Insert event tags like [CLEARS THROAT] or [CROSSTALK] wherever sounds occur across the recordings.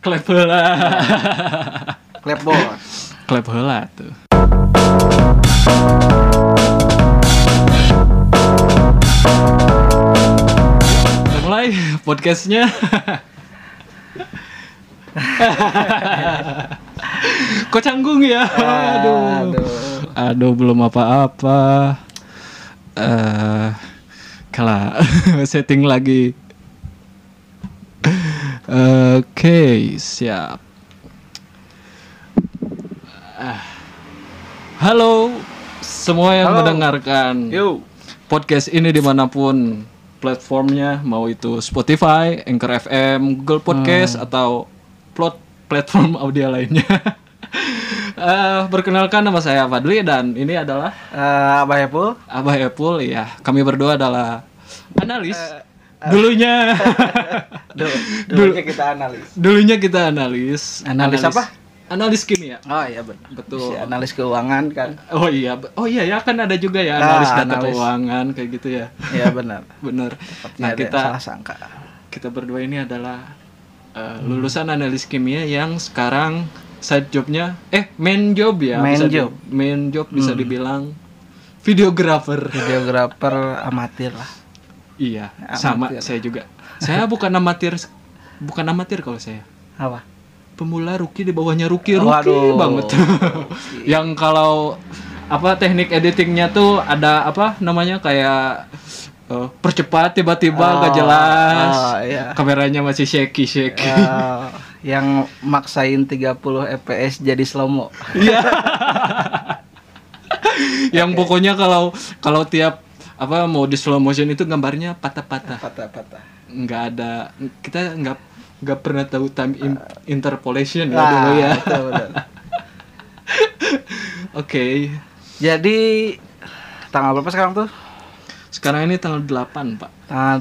klep heula. Klepbot. [LAUGHS] klep heula tuh. Udah mulai podcastnya. [LAUGHS] Kok canggung ya? Aduh. Aduh, belum apa-apa. Eh, kalah [LAUGHS] setting lagi. Oke, siap. Ah. Halo semua yang Halo. mendengarkan Yo. podcast ini di mana pun platformnya, mau itu Spotify, Anchor FM, Google Podcast atau plot platform audio lainnya. [LAUGHS] Eh, perkenalkan nama saya Fadli dan ini adalah Eh, Abah Epul. Abah Epul ya. Kami berdua adalah analis. [LAUGHS] Dulunya Dulu, dulunya kita analis. dulunya kita analis. Analis apa? Analis kimia. Oh iya benar. Betul. Si analis keuangan kan. Oh iya, oh iya ya kan ada juga ya Nah, analis data analis. keuangan kayak gitu ya. Iya benar. [LAUGHS] Bener. Seperti Nah kita salah sangka. kita berdua ini adalah uh, lulusan analis kimia yang sekarang side jobnya eh main job ya Main bisa di- job. Hmm. main job bisa dibilang videographer Videografer amatir lah. Iya Amatir. sama saya juga saya bukan amatir bukan amatir kalau saya Apa? pemula rookie di bawahnya rookie rookie Waduh. banget [LAUGHS] yang kalau apa teknik editingnya tuh ada apa namanya kayak eh, percepat tiba-tiba gak Oh, jelas oh, iya. kameranya masih shaky shaky Eh, yang maksain 30 fps jadi slow mo. Iya. [LAUGHS] yang pokoknya kalau kalau tiap apa mau di slow motion itu gambarnya patah-patah. Patah-patah. Nggak ada kita nggak nggak pernah tahu time im- interpolation ya Nah, dulu ya. Oke. Jadi tanggal berapa sekarang tuh? Sekarang ini tanggal 8, Pak. Tanggal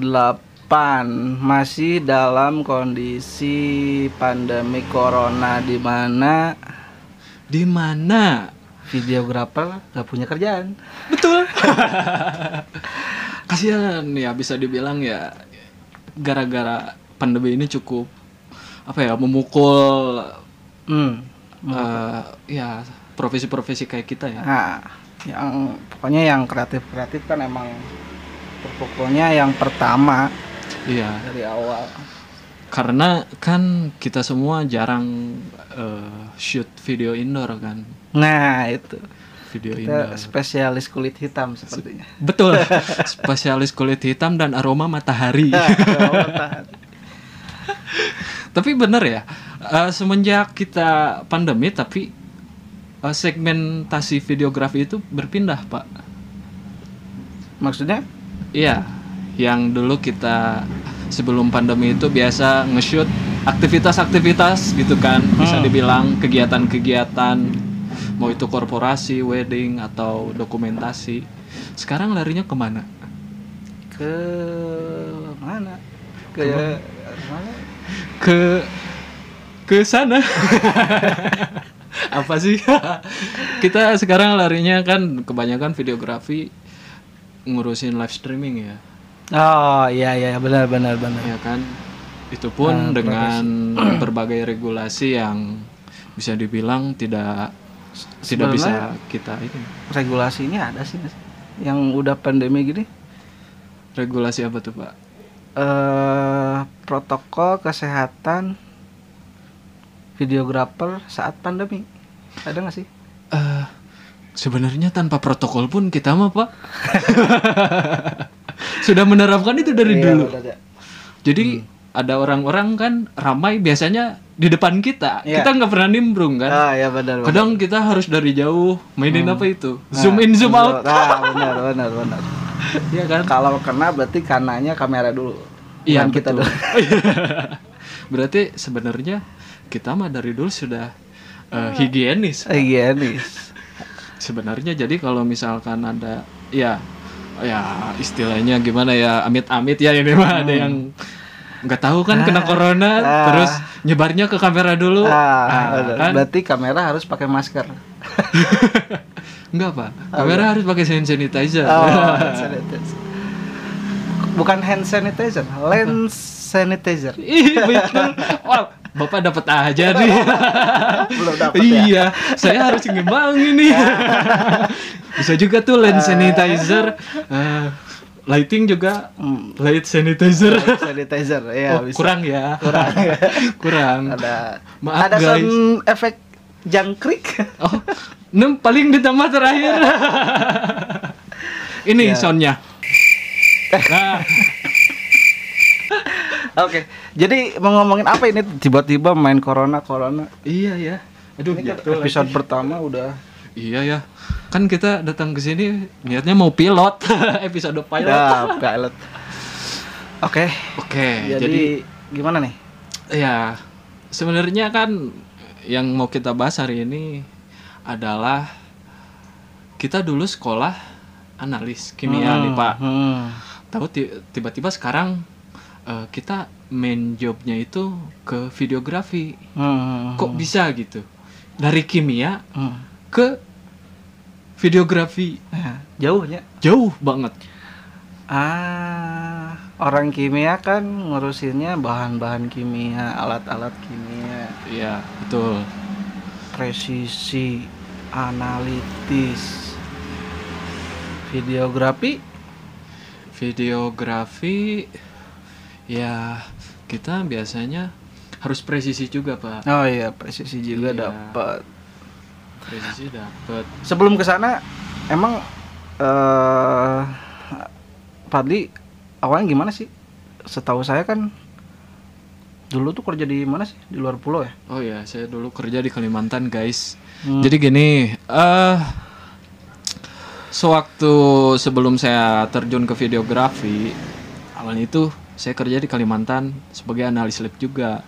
8 masih dalam kondisi pandemi corona di mana Di mana? Videografer gak punya kerjaan. Betul. [LAUGHS] Kasihan ya bisa dibilang ya gara-gara pandemi ini cukup apa ya memukul Hmm. eh, ya profesi-profesi kayak kita ya. Nah, yang pokoknya yang kreatif-kreatif kan emang terpukulnya yang pertama Iya, dari awal. karena kan kita semua jarang eh, shoot video indoor kan. Nah, itu. Video Kita indoor. spesialis kulit hitam sepertinya. [LAUGHS] Betul. Spesialis kulit hitam dan aroma matahari. [LAUGHS] tapi bener ya, eh, semenjak kita pandemi tapi eh, segmentasi videografi itu berpindah, Pak. Maksudnya? Iya, yang dulu kita sebelum pandemi itu biasa nge-shoot aktivitas-aktivitas gitu kan, bisa Hmm. dibilang kegiatan-kegiatan mau itu korporasi, wedding atau dokumentasi. Sekarang larinya ke mana? Ke mana? Ke mana? Ke ke sana. Apa sih? kita sekarang larinya kan kebanyakan videografi ngurusin live streaming ya. Oh, iya iya benar benar benar. ya kan itu pun Nah, dengan berbagai regulasi yang bisa dibilang tidak tidak bisa kita ini Regulasinya ada sih sih? yang udah pandemi gini. regulasi apa tuh pak eh protokol kesehatan videografer saat pandemi. Ada nggak sih? Eh, sebenarnya tanpa protokol pun kita mah pak [LAUGHS] sudah menerapkan itu dari Iya, dulu udah ada. jadi ada orang-orang kan ramai biasanya di depan kita Iya. kita nggak pernah nimbrung kan Ah, ya benar. benar. kadang kita harus dari jauh mainin apa itu Nah, zoom in zoom out Ah, benar benar benar. [LAUGHS] Iya kan Kalau kena berarti kananya kamera dulu. Iya Bukan kita dulu. [LAUGHS] Berarti sebenarnya kita mah dari dulu sudah eh, higienis. Higienis. Sebenarnya jadi kalau misalkan ada ya ya istilahnya gimana ya amit-amit ya ini mah ada yang nggak tahu kan kena corona ah. terus nyebarnya ke kamera dulu. Ah, Ah, benar. kan Berarti kamera harus pakai masker. [LAUGHS] enggak Pak. Kamera harus pakai hand sanitizer. Oh, [LAUGHS] hand sanitizer. Bukan hand sanitizer, lens sanitizer. [LAUGHS] Betul. Wah, Bapak dapat aja nih. Belum dapat ya. iya, saya harus ngembangin nih. Bisa juga tuh lens sanitizer, eh, lighting juga Hmm. light sanitizer. Sanitizer ya oh, bisa. kurang ya. Kurang. [LAUGHS] kurang. Ada Maaf, ada guys. sound efek jangkrik. [LAUGHS] Oh, nem paling ditambah terakhir. [LAUGHS] Ini Ya. soundnya. Nah, Oke. Jadi mau ngomongin apa ini tiba-tiba main corona corona. iya ya. Aduh, Ini kan jatuh episode lagi. pertama udah Iya ya. Kan kita datang ke sini niatnya mau pilot [LAUGHS] episode pilot. ya pilot. Oke. Oke, Jadi, jadi, gimana nih? ya sebenarnya kan yang mau kita bahas hari ini adalah kita dulu sekolah analis kimia nih Pak. Hmm. Tahu ti- tiba-tiba sekarang eh, kita main jobnya itu ke videografi. Hmm. Kok bisa gitu? Dari kimia Hmm. ke videografi Ya, jauhnya. jauh banget. Ah, orang kimia kan ngurusinnya bahan-bahan kimia, alat-alat kimia, Iya, betul. presisi, analitis, videografi. Videografi ya kita biasanya harus presisi juga, Pak. Oh iya, presisi juga Iya. dapat. Presisi dapat. Sebelum ke sana, emang eh Padli awalnya gimana sih? Setahu saya kan dulu tuh kerja di mana sih? Di luar pulau ya? Oh ya, saya dulu kerja di Kalimantan, guys. Hmm. Jadi gini, eh sewaktu sebelum saya terjun ke videografi, awalnya itu saya kerja di Kalimantan sebagai analis lab juga.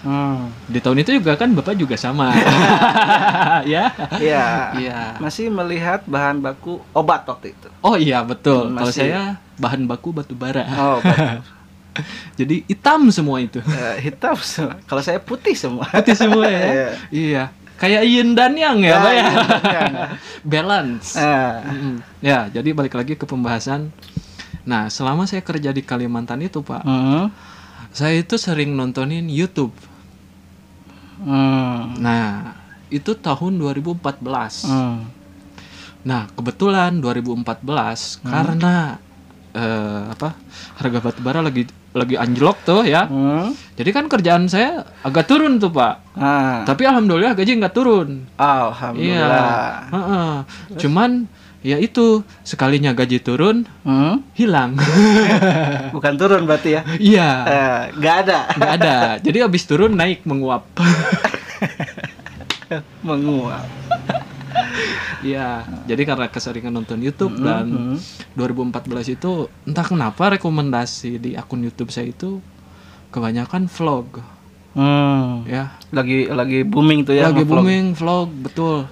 Hmm. Di tahun itu juga kan Bapak juga sama. [LAUGHS] ya. Iya. Iya. Masih melihat bahan baku obat waktu itu. Oh iya, betul. Kalau Masih- saya bahan baku batu bara. Oh, obat. [LAUGHS] Jadi hitam semua itu. Eh, hitam semua. Kalau saya putih semua. Putih semua ya. [LAUGHS] Iya. iya. Kayak yin dan yang ya, Ah, Pak ya. yang. Balance. Ah. Mm-mm. Ya, jadi balik lagi ke pembahasan. Nah, selama saya kerja di Kalimantan itu, Pak, Hmm. saya itu sering nontonin YouTube. Hmm. Nah, itu tahun 2014. Hmm. Nah, kebetulan 2014 karena eh, apa? Harga batu bara lagi lagi anjlok tuh ya. Hmm. Jadi kan kerjaan saya agak turun tuh, Pak. Ah. Tapi alhamdulillah gaji nggak turun. Iya. Alhamdulillah. heeh. Cuman ya itu sekalinya gaji turun Hmm. hilang. [LAUGHS] Bukan turun berarti ya? Iya. Eh, nggak ada. nggak ada. Jadi habis turun naik menguap. [LAUGHS] Menguap. Iya. Jadi karena keseringan nonton YouTube Hmm, dan hmm. 2014 itu entah kenapa rekomendasi di akun YouTube saya itu kebanyakan vlog Hmm. ya. Lagi lagi booming tuh ya. Lagi booming vlog betul.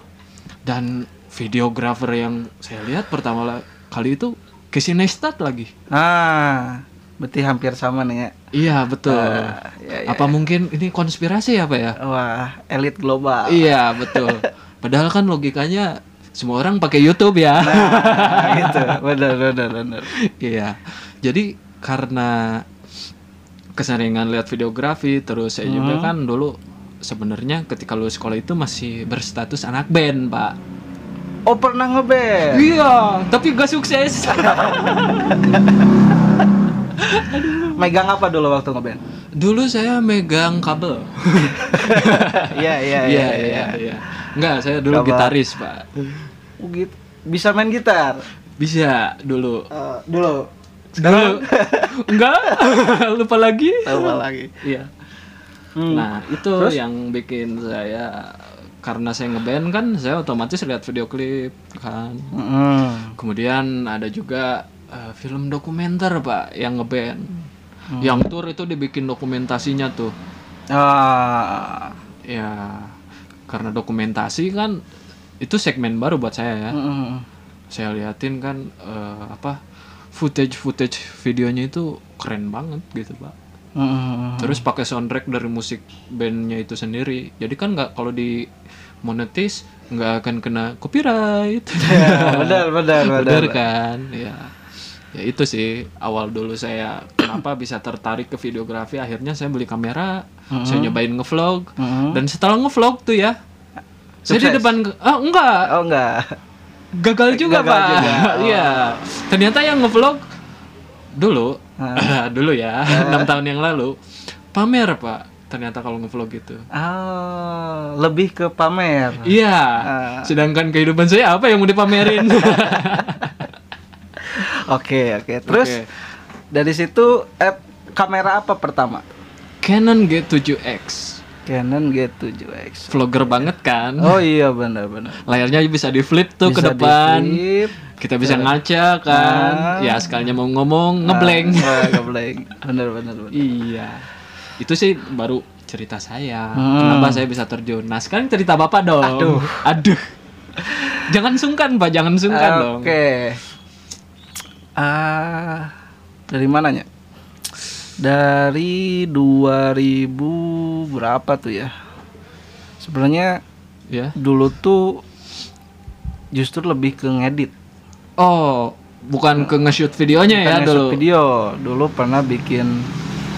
Dan videografer yang saya lihat pertama kali itu Casey Neistat lagi. Ah, berarti hampir sama nih ya. Iya betul. Ah, ya, ya. Apa mungkin ini konspirasi pak ya? Wah, elit global. Iya betul. Padahal kan logikanya semua orang pakai YouTube ya. Nah, [LAUGHS] gitu. Benar, benar, benar. Iya. Jadi karena keseringan lihat videografi, terus saya juga Hmm. kan dulu sebenarnya ketika lulus sekolah itu masih berstatus anak band, Pak. Oh, pernah ngeband. Iya, tapi gak sukses. [LAUGHS] Megang apa dulu waktu ngeband? dulu saya megang kabel. [LAUGHS] Iya, iya, Iya, iya, iya. Enggak, saya dulu Kabel. gitaris, Pak. Oh, gitu. Bisa main gitar? Bisa dulu. Eh, dulu. Dulu. [LAUGHS] Enggak, lupa lagi. Apa lagi? Iya. Hmm. Nah, itu yang bikin saya karena saya ngeband kan saya otomatis lihat video klip kan. Mm-mm. Kemudian ada juga eh, film dokumenter, Pak, yang ngeband. Yang tour itu dibikin dokumentasinya tuh. Ah. Ya, karena dokumentasi kan itu segmen baru buat saya ya. Mm-mm. Saya liatin kan eh, apa footage-footage videonya itu keren banget gitu, Pak. Terus pakai soundtrack dari musik bandnya itu sendiri. Jadi kan nggak kalau di monetis nggak akan kena copyright. [LAUGHS] Ya, benar, benar, benar. Benar kan? Ya. ya itu sih awal dulu saya kenapa bisa tertarik ke videografi akhirnya saya beli kamera saya nyobain ngevlog Mhm. dan setelah ngevlog tuh ya saya di depan ah enggak Oh enggak. gagal juga Gagal pak [LAUGHS] oh. iya ternyata yang ngevlog dulu Ah. [LAUGHS] dulu ya enam tahun yang lalu pamer pak ternyata kalau ngevlog gitu Ah, lebih ke pamer. iya Ah. sedangkan kehidupan saya apa yang mau dipamerin [LAUGHS] Oke, oke. Terus Oke. dari situ eh, kamera apa pertama? Canon G7X Canon G7X. vlogger banget kan Oh iya benar-benar. layarnya bisa di flip tuh ke Bisa depan di-flip. kita bisa ngaca kan Ah. ya sekalinya mau ngomong ngeblank Ah, ngeblank. Benar-benar. benar. [LAUGHS] iya itu sih baru cerita saya Hmm. kenapa saya bisa terjun nah sekarang cerita bapak dong Aduh. aduh [LAUGHS] jangan sungkan pak jangan sungkan dong Oke. Ah, dari mananya? Dari 2000 berapa tuh ya? Sebenarnya ya dulu tuh justru lebih ke ngedit. oh bukan ke nge-shoot videonya ya Bukan nge-shoot dulu video. Dulu pernah bikin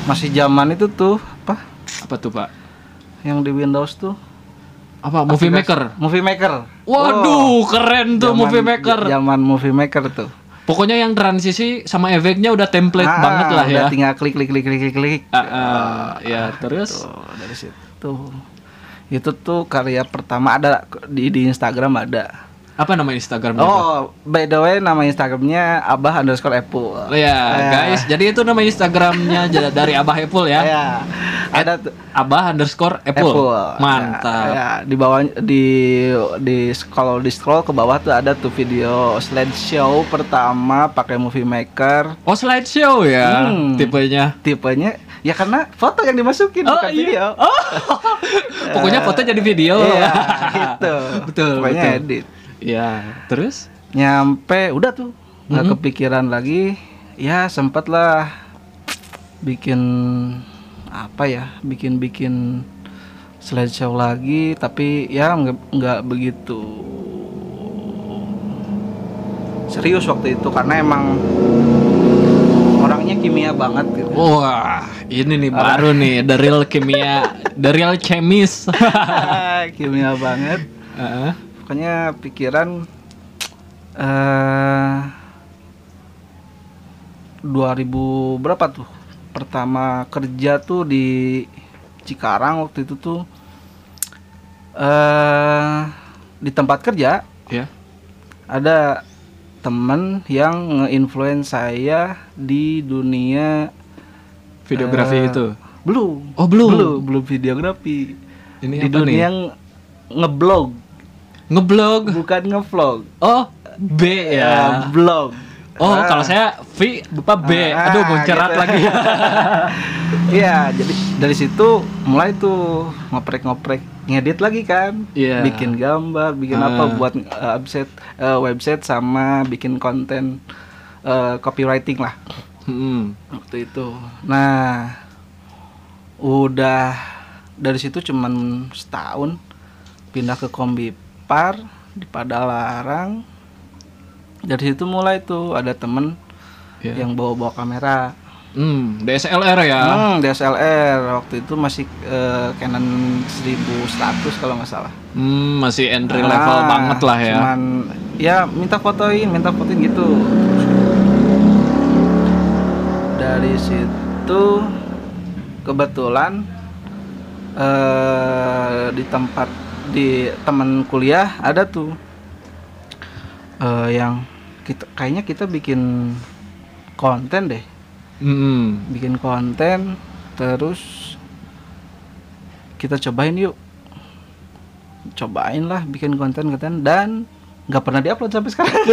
masih zaman itu tuh apa? apa tuh pak Yang di Windows tuh apa movie maker Movie Maker. waduh keren tuh Zaman- movie maker Zaman Movie Maker tuh. Pokoknya yang transisi sama efeknya udah template Ah, banget lah ya. udah tinggal klik klik klik klik klik klik. Ah, ah, ya terus Tuh, dari situ. Itu tuh karya pertama ada di di Instagram ada. Apa nama Instagramnya? Oh, by the way nama Instagramnya abah underscore apple. Oh, ya guys, jadi itu nama Instagramnya [LAUGHS] dari Abah Apple ya. Ya, ada Abah underscore Apple. Mantap. Ya, ya, di bawah di di kalau di scroll ke bawah tuh ada tuh video slideshow pertama pakai Movie Maker. Oh slideshow ya Hmm. tipenya. Tipenya ya karena foto yang dimasukin Oh, bukan iya. video. Oh. [LAUGHS] Pokoknya foto jadi video. Iya, [LAUGHS] gitu. betul. Pokoknya betul. edit. Ya, terus? Nyampe udah tuh nggak Mhm. kepikiran lagi. Ya sempet lah bikin apa ya? Bikin-bikin slideshow lagi tapi ya nggak nggak begitu serius waktu itu karena emang orangnya kimia banget gitu. Wah, ini nih baru nih the real kimia, the real chemist. [LAUGHS] kimia banget. Heeh. Pokoknya pikiran eh 2000 berapa tuh? Pertama kerja tuh di Cikarang waktu itu tuh eh di tempat kerja ya. ada temen yang nge-influence saya di dunia Videografi Eh, itu. belum Oh, belum. belum belum videografi Ini di dunia nih? yang ngeblog Ngeblog. bukan ngevlog Oh, B ya ya. blog Oh, Ah. kalau saya V lupa B. Ah, Aduh, muncrat gitu. lagi. [LAUGHS] Iya, jadi dari situ mulai tuh ngoprek-ngoprek ngedit lagi kan, Iya. bikin gambar, bikin apa Ah. buat uh, website, uh, website sama bikin konten uh, copywriting lah Hmm. waktu itu. Nah, udah dari situ cuman setahun pindah ke Kombipar di Padalarang. Dari situ mulai tuh ada temen Ya. yang bawa-bawa kamera. Hmm, DSLR ya. Hmm, DSLR waktu itu masih eh, Canon 1100 kalau nggak salah. Hmm, masih entry level Ah, banget lah ya. Cuman ya minta fotoin, minta fotoin gitu. Dari situ kebetulan eh di tempat di teman kuliah ada tuh eh yang kita kayaknya kita bikin konten deh Hmm. bikin konten terus kita cobain yuk cobain lah bikin konten konten dan nggak pernah diupload sampai sekarang [LAUGHS]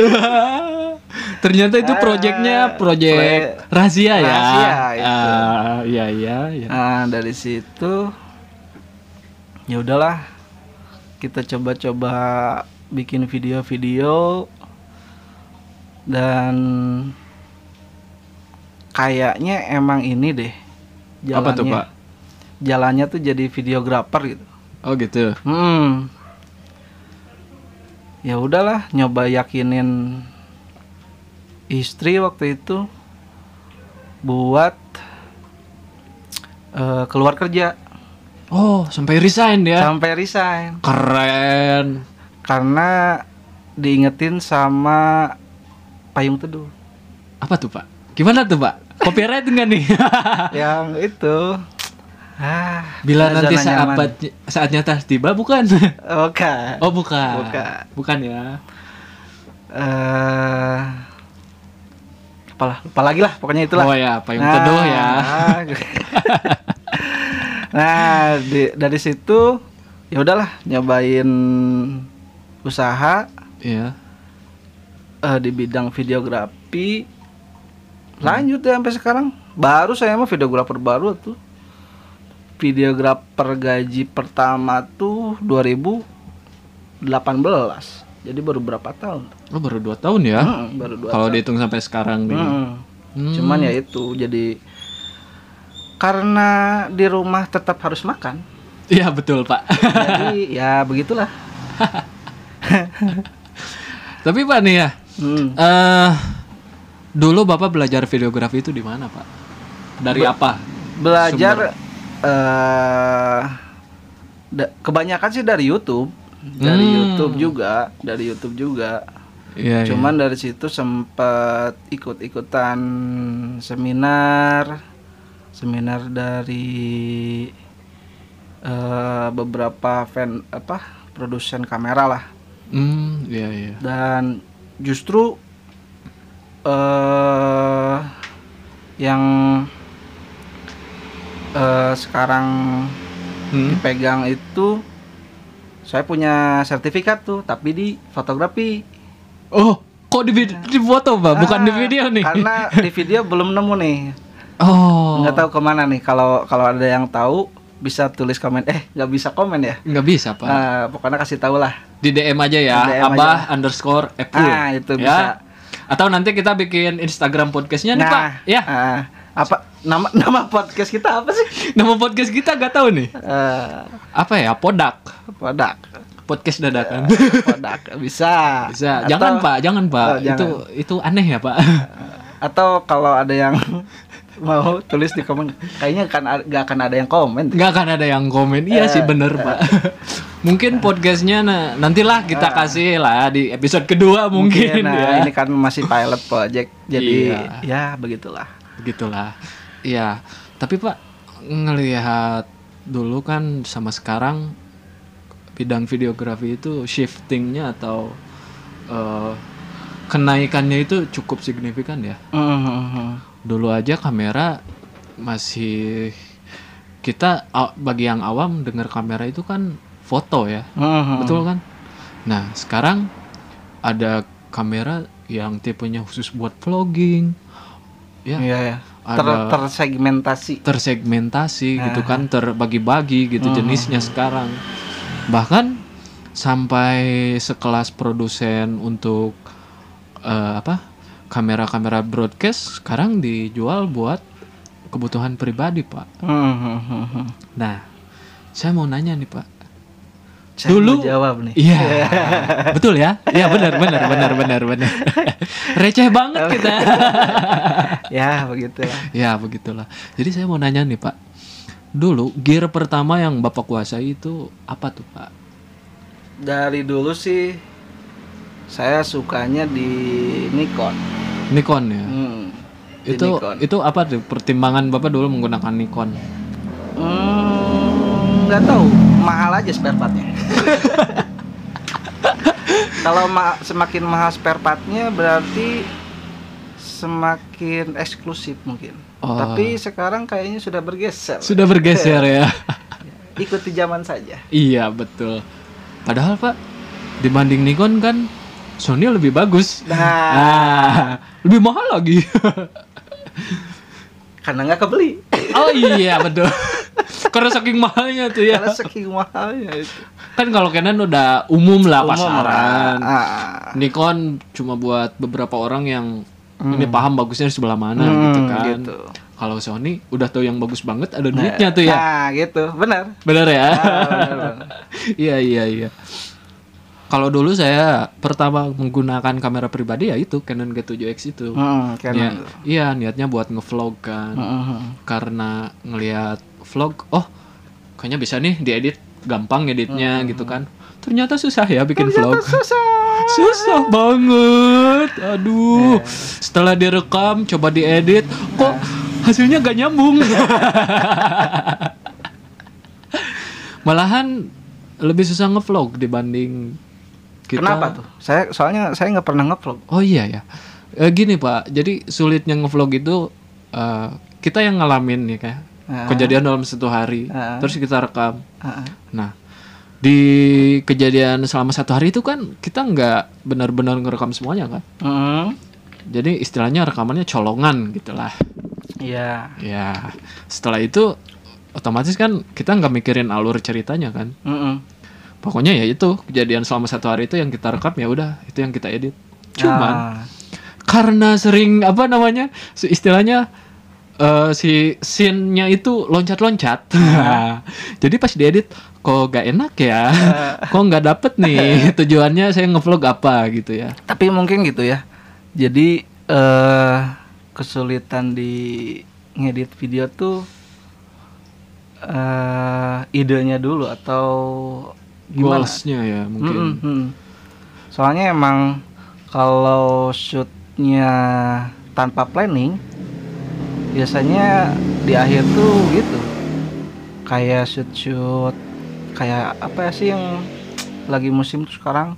Ternyata itu Ah, projectnya project proyek rahasia ya. rahasia itu. Ah, iya iya iya. nah dari situ ya udahlah kita coba-coba bikin video-video dan kayaknya emang ini deh Apa tuh, Pak? jalannya tuh jadi videografer gitu Oh gitu. Hmm. Ya udahlah, nyoba yakinin istri waktu itu buat eh, keluar kerja Oh, sampai resign ya. sampai resign Keren. karena diingetin sama payung teduh Apa tuh, Pak? Gimana tuh, Pak? Copyright enggak nih? [LAUGHS] yang itu ah Bila nanti saat saatnya tas tiba bukan? Bukan. Oh, bukan. Bukan. Bukan ya. eh apalah lupa lagi lah pokoknya itulah Oh ya, payung teduh ya. [LAUGHS] nah di- dari situ ya udahlah nyobain usaha Iya. eh, di bidang videografi lanjut ya sampai sekarang baru saya mah videografer baru tuh videografer gaji pertama tuh 2018 jadi baru berapa tahun Oh, baru dua tahun ya. Hmm, baru dua Kalau dihitung sampai sekarang nih. Hmm. Hmm. Cuman ya itu jadi karena di rumah tetap harus makan. Iya, betul, Pak. Jadi ya begitulah. [LAUGHS] Tapi Pak nih ya, Hmm. eh dulu Bapak belajar videografi itu di mana, Pak? Dari apa? Belajar da- kebanyakan sih dari YouTube, dari Hmm. YouTube juga, dari YouTube juga. Iya, Cuman dari situ sempat ikut-ikutan seminar, seminar dari eh, beberapa fan apa produsen kamera lah. Hmm, iya iya. Dan justru eh yang eh, sekarang Hmm. dipegang itu saya punya sertifikat tuh, tapi di fotografi. Oh, kok di, di foto, Pak? Bukan di Ah, video nih. Karena di video belum nemu nih. Oh. Nggak tahu ke mana nih. Kalau kalau ada yang tahu bisa tulis komen. Eh nggak bisa komen ya. Nggak bisa, Pak. Nah, pokoknya kasih tahu lah. Di DM aja ya, Di DM abah underscore Epul. Ah, itu ya. bisa. Atau nanti kita bikin Instagram podcastnya nih, Nah, Pak. Ya. ah, apa nama [LAUGHS] nama podcast kita apa sih? Nama podcast kita gak tahu nih. Eh, Apa ya? Podak. Podak. Podcast dadakan. Podak [LAUGHS] bisa. Bisa. Atau- Jangan, Pak. Jangan, Pak. Oh, jangan. Itu itu aneh ya, Pak. Atau kalau ada yang mau tulis di komen, kayaknya kan nggak akan ada yang komen. Nggak akan ada yang komen. Iya sih Eh, bener, Pak. [LAUGHS] Mungkin podcastnya nah, nantilah kita kasih lah di episode kedua mungkin, nah, ya. ini kan masih pilot project, jadi Iya. ya begitulah. Begitulah. Iya. Tapi Pak ngelihat dulu kan sama sekarang bidang videografi itu shiftingnya atau eh, kenaikannya itu cukup signifikan ya. Mhm. Dulu aja kamera masih kita bagi yang awam dengar kamera itu kan foto ya. Mhm. Betul kan? Nah, sekarang ada kamera yang tipenya khusus buat vlogging. Ya, Iya ya. Ter tersegmentasi. tersegmentasi gitu Ah. kan, terbagi-bagi gitu jenisnya sekarang. Bahkan sampai sekelas produsen untuk eh, apa? Kamera-kamera broadcast sekarang dijual buat kebutuhan pribadi, Pak. Mhm. Nah, saya mau nanya nih, Pak. Saya Dulu- mau jawab nih. Iya, [LAUGHS] betul ya? Iya benar, benar, benar, benar, benar. [LAUGHS] Receh banget kita. [LAUGHS] ya begitu lah. ya begitulah. Jadi saya mau nanya nih Pak. Dulu gear pertama yang Bapak kuasai itu apa tuh Pak? Dari dulu sih saya sukanya di Nikon. Nikon ya. Hmm, itu Nikon. itu apa tuh pertimbangan Bapak dulu menggunakan Nikon? Hmm, nggak tahu, mahal aja spare partnya. [LAUGHS] Kalau ma- semakin mahal spare partnya berarti semakin eksklusif mungkin. Oh. Tapi sekarang kayaknya sudah bergeser. Sudah bergeser ya. Ikuti zaman saja. iya betul. Padahal Pak dibanding Nikon kan Sony lebih bagus. Nah. Ah, lebih mahal lagi. Karena nggak kebeli. oh iya betul. Karena saking mahalnya tuh ya. Karena saking mahalnya itu. Kan kalau Canon udah umum lah Umum pasaran. lah. Ah. Nikon cuma buat beberapa orang yang ini paham bagusnya di sebelah mana Hmm, gitu kan. gitu. Kalau Sony udah tahu yang bagus banget ada duitnya tuh ya. Nah, gitu. Benar. Bener ya? Ah, benar, benar. [LAUGHS] Iya iya iya. Kalau dulu saya pertama menggunakan kamera pribadi ya itu Canon G7X itu. Ya, Canon. iya niatnya buat ngevlog kan. Hmm, hmm. Karena ngelihat vlog, oh kayaknya bisa nih diedit gampang editnya gitu kan. Ternyata susah ya bikin vlog. Susah. Susah banget. Aduh. Setelah direkam, coba diedit, kok hasilnya gak nyambung. [LAUGHS] Malahan lebih susah ngevlog dibanding kita. Kenapa tuh? Saya soalnya saya nggak pernah ngevlog. Oh iya ya. Eh, gini Pak, jadi sulitnya ngevlog itu eh, kita yang ngalamin ya kayak Ah. kejadian dalam satu hari, Ah. terus kita rekam. Ah. Nah, di kejadian selama satu hari itu kan kita nggak benar-benar ngerekam semuanya kan. Hmm. Jadi istilahnya rekamannya colongan gitulah. Iya. Ya, setelah itu otomatis kan kita nggak mikirin alur ceritanya kan. Hmm. Pokoknya ya itu kejadian selama satu hari itu yang kita rekam ya udah itu yang kita edit. Cuman Ah. karena sering apa namanya istilahnya eh, si scene-nya itu loncat-loncat. [LAUGHS] Jadi pas diedit kok gak enak ya, [LAUGHS] kok nggak dapet nih [LAUGHS] tujuannya saya ngevlog apa gitu ya. Tapi mungkin gitu ya. Jadi eh kesulitan di ngedit video tuh eh idenya dulu atau gimana? Goalsnya ya mungkin. Mm, mm, mm. Soalnya emang kalau shootnya tanpa planning, biasanya di akhir tuh gitu. Kayak shoot shoot, kayak apa sih yang lagi musim tuh sekarang?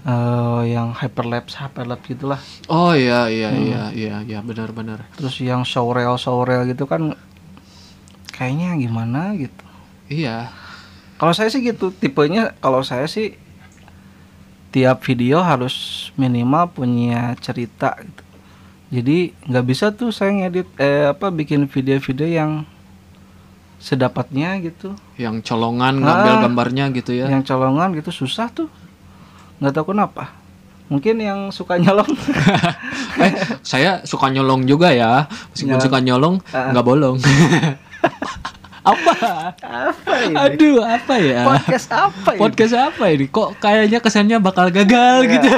eh yang hyperlapse hyperlapse gitulah. Oh iya iya iya iya iya benar-benar. Terus yang showreel showreel gitu kan kayaknya gimana gitu. Iya. Kalau saya sih gitu, tipenya kalau saya sih tiap video harus minimal punya cerita gitu. Jadi nggak bisa tuh saya ngedit eh apa bikin video-video yang sedapatnya gitu. Yang colongan ngambil Ah. gambarnya gitu ya. Yang colongan gitu susah tuh. Nggak tahu kenapa. Mungkin yang suka nyolong. [LAUGHS] eh, saya suka nyolong juga ya. Meskipun Nyolong. suka nyolong, Ah. nggak bolong. [LAUGHS] apa? apa ini? Aduh, apa ya? Podcast apa ini? Podcast apa ini? Kok kayaknya kesannya bakal gagal Iya. gitu.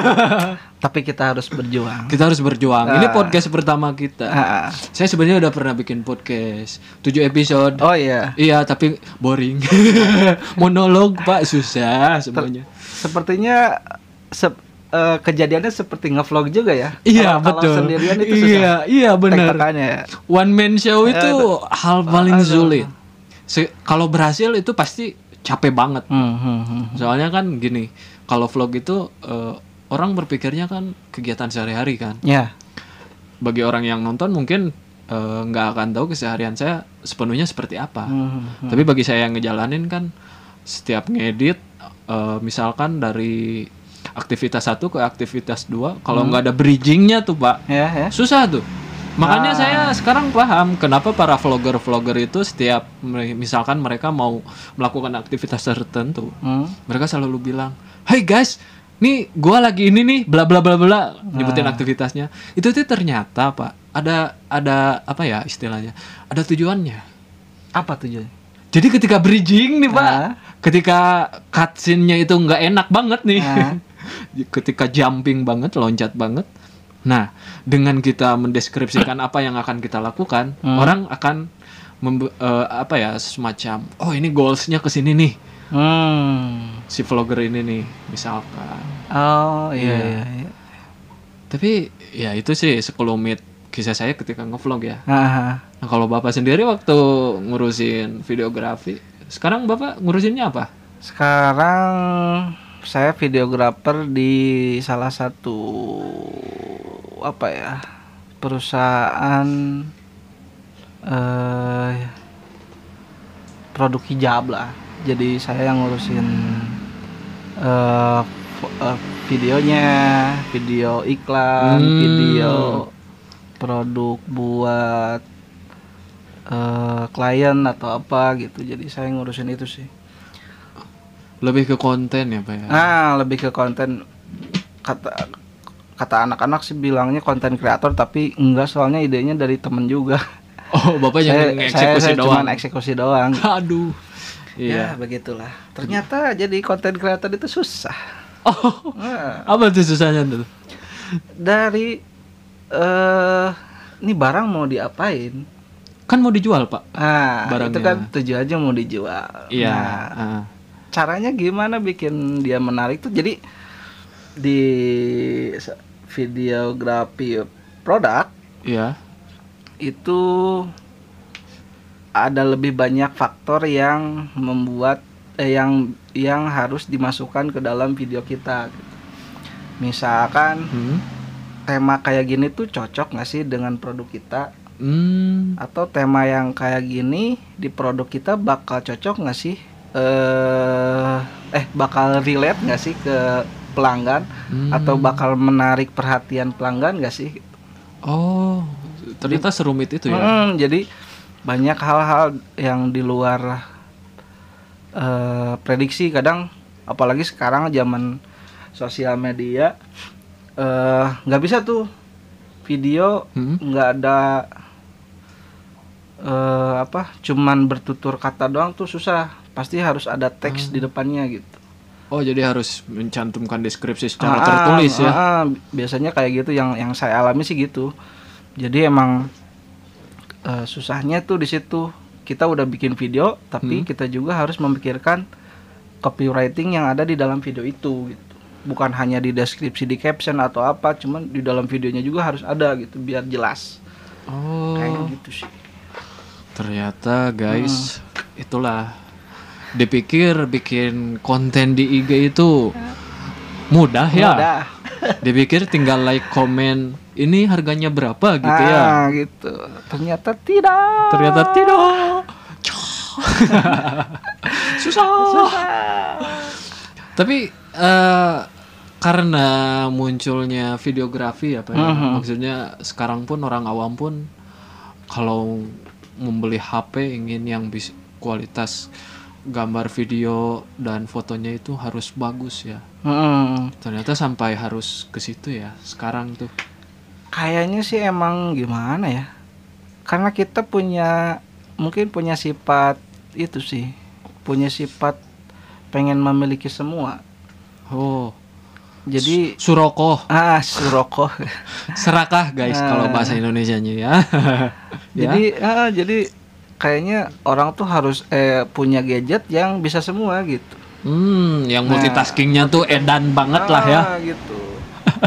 Tapi kita harus berjuang. kita harus berjuang. Ini Ah. podcast pertama kita. Ah. Saya sebenarnya udah pernah bikin podcast 7 episode. Oh iya. Iya, tapi boring. [LAUGHS] Monolog, Pak, susah semuanya. Sepertinya sep- eh, kejadiannya seperti ngevlog juga ya. Iya, Kalau- kalau betul. sendirian itu susah. Iya, iya benar. Ya. One man show itu hal paling sulit. Se- kalau berhasil itu pasti capek banget. Hmm, hmm, hmm. Soalnya kan gini, kalau vlog itu eh, orang berpikirnya kan kegiatan sehari-hari kan. Ya. Bagi orang yang nonton mungkin eh, nggak akan tahu keseharian saya sepenuhnya seperti apa. Hmm, hmm. Tapi bagi saya yang ngejalanin kan setiap ngedit eh, misalkan dari aktivitas satu ke aktivitas dua kalau nggak ada bridgingnya tuh pak Ya, ya. susah tuh makanya Ah. saya sekarang paham kenapa para vlogger-vlogger itu setiap misalkan mereka mau melakukan aktivitas tertentu Hmm. mereka selalu bilang hey guys nih gua lagi ini nih bla bla bla bla nyebutin Ah. aktivitasnya itu tuh ternyata pak ada ada apa ya istilahnya ada tujuannya Apa tujuannya? jadi ketika bridging nih pak, Ah. ketika cutscene-nya itu nggak enak banget nih, Ah. [LAUGHS] ketika jumping banget, loncat banget. Nah, dengan kita mendeskripsikan apa yang akan kita lakukan, Hmm. orang akan eh, apa ya semacam, oh ini goalsnya ke sini nih, Hmm. si vlogger ini nih, misalkan. Oh iya Iya. iya. iya. Tapi ya itu sih sekelumit kisah saya ketika ngevlog ya. Ah, Nah, kalau bapak sendiri waktu ngurusin videografi, sekarang bapak ngurusinnya apa? Sekarang saya videografer di salah satu apa ya perusahaan eh produk hijab lah. Jadi saya yang ngurusin eh eh, videonya, video iklan, Hmm. video produk buat eh klien atau apa gitu. Jadi saya ngurusin itu sih. Lebih ke konten ya pak ya? Nah, lebih ke konten kata kata anak-anak sih bilangnya konten kreator tapi enggak soalnya idenya dari temen juga. Oh bapak [LAUGHS] yang saya, saya, eksekusi saya doang. cuman eksekusi doang. [LAUGHS] Aduh. Iya. Ya begitulah. Ternyata jadi konten kreator itu susah. [LAUGHS] Oh, Nah, apa tuh susahnya tuh? dari eh ini barang mau diapain? Kan mau dijual, Pak. Nah, itu Barangnya. kan tujuannya mau dijual. Iya. Nah, ah. Caranya gimana bikin dia menarik tuh? Jadi di videografi produk Iya. itu ada lebih banyak faktor yang membuat eh, yang yang harus dimasukkan ke dalam video kita. gitu. Misalkan Hmm. tema kayak gini tuh cocok nggak sih dengan produk kita? Hmm. Atau tema yang kayak gini di produk kita bakal cocok nggak sih? Eh, eh bakal relate nggak sih ke pelanggan? Hmm. Atau bakal menarik perhatian pelanggan nggak sih? Oh, ternyata serumit itu ya. Hmm, jadi banyak hal-hal yang di luar eh, prediksi kadang apalagi sekarang zaman sosial media eh, nggak bisa tuh video Hmm. nggak ada eh, apa cuman bertutur kata doang tuh susah pasti harus ada teks di depannya gitu Oh, jadi harus mencantumkan deskripsi secara Ah, tertulis ya. ah, ah, biasanya kayak gitu yang yang saya alami sih gitu. Jadi emang eh, susahnya tuh di situ. Kita udah bikin video, tapi Hmm. kita juga harus memikirkan copywriting yang ada di dalam video itu gitu. Bukan hanya di deskripsi di caption atau apa, cuman di dalam videonya juga harus ada gitu biar jelas. Oh. Kayak gitu sih. Ternyata guys, itulah dipikir bikin konten di IG itu mudah ya. Udah. [LAUGHS] Dipikir tinggal like, komen, ini harganya berapa gitu ya. Ah, gitu. Ternyata tidak. Ternyata tidak. [LAUGHS] Susah. Tapi eh, karena munculnya videografi apa ya, Mhm. maksudnya sekarang pun orang awam pun kalau membeli HP ingin yang bis kualitas gambar video dan fotonya itu harus bagus ya. Mm-mm. Ternyata sampai harus ke situ ya sekarang tuh. Kayaknya sih emang gimana ya? Karena kita punya mungkin punya sifat itu sih, punya sifat pengen memiliki semua. Oh, Jadi Suroko, ah surokoh. [LAUGHS] serakah guys kalau bahasa Indonesianya ya. [LAUGHS] Ya. jadi ah, jadi kayaknya orang tuh harus eh punya gadget yang bisa semua gitu. Hmm, yang Nah, multitaskingnya tuh edan banget lah ya. Ah, gitu.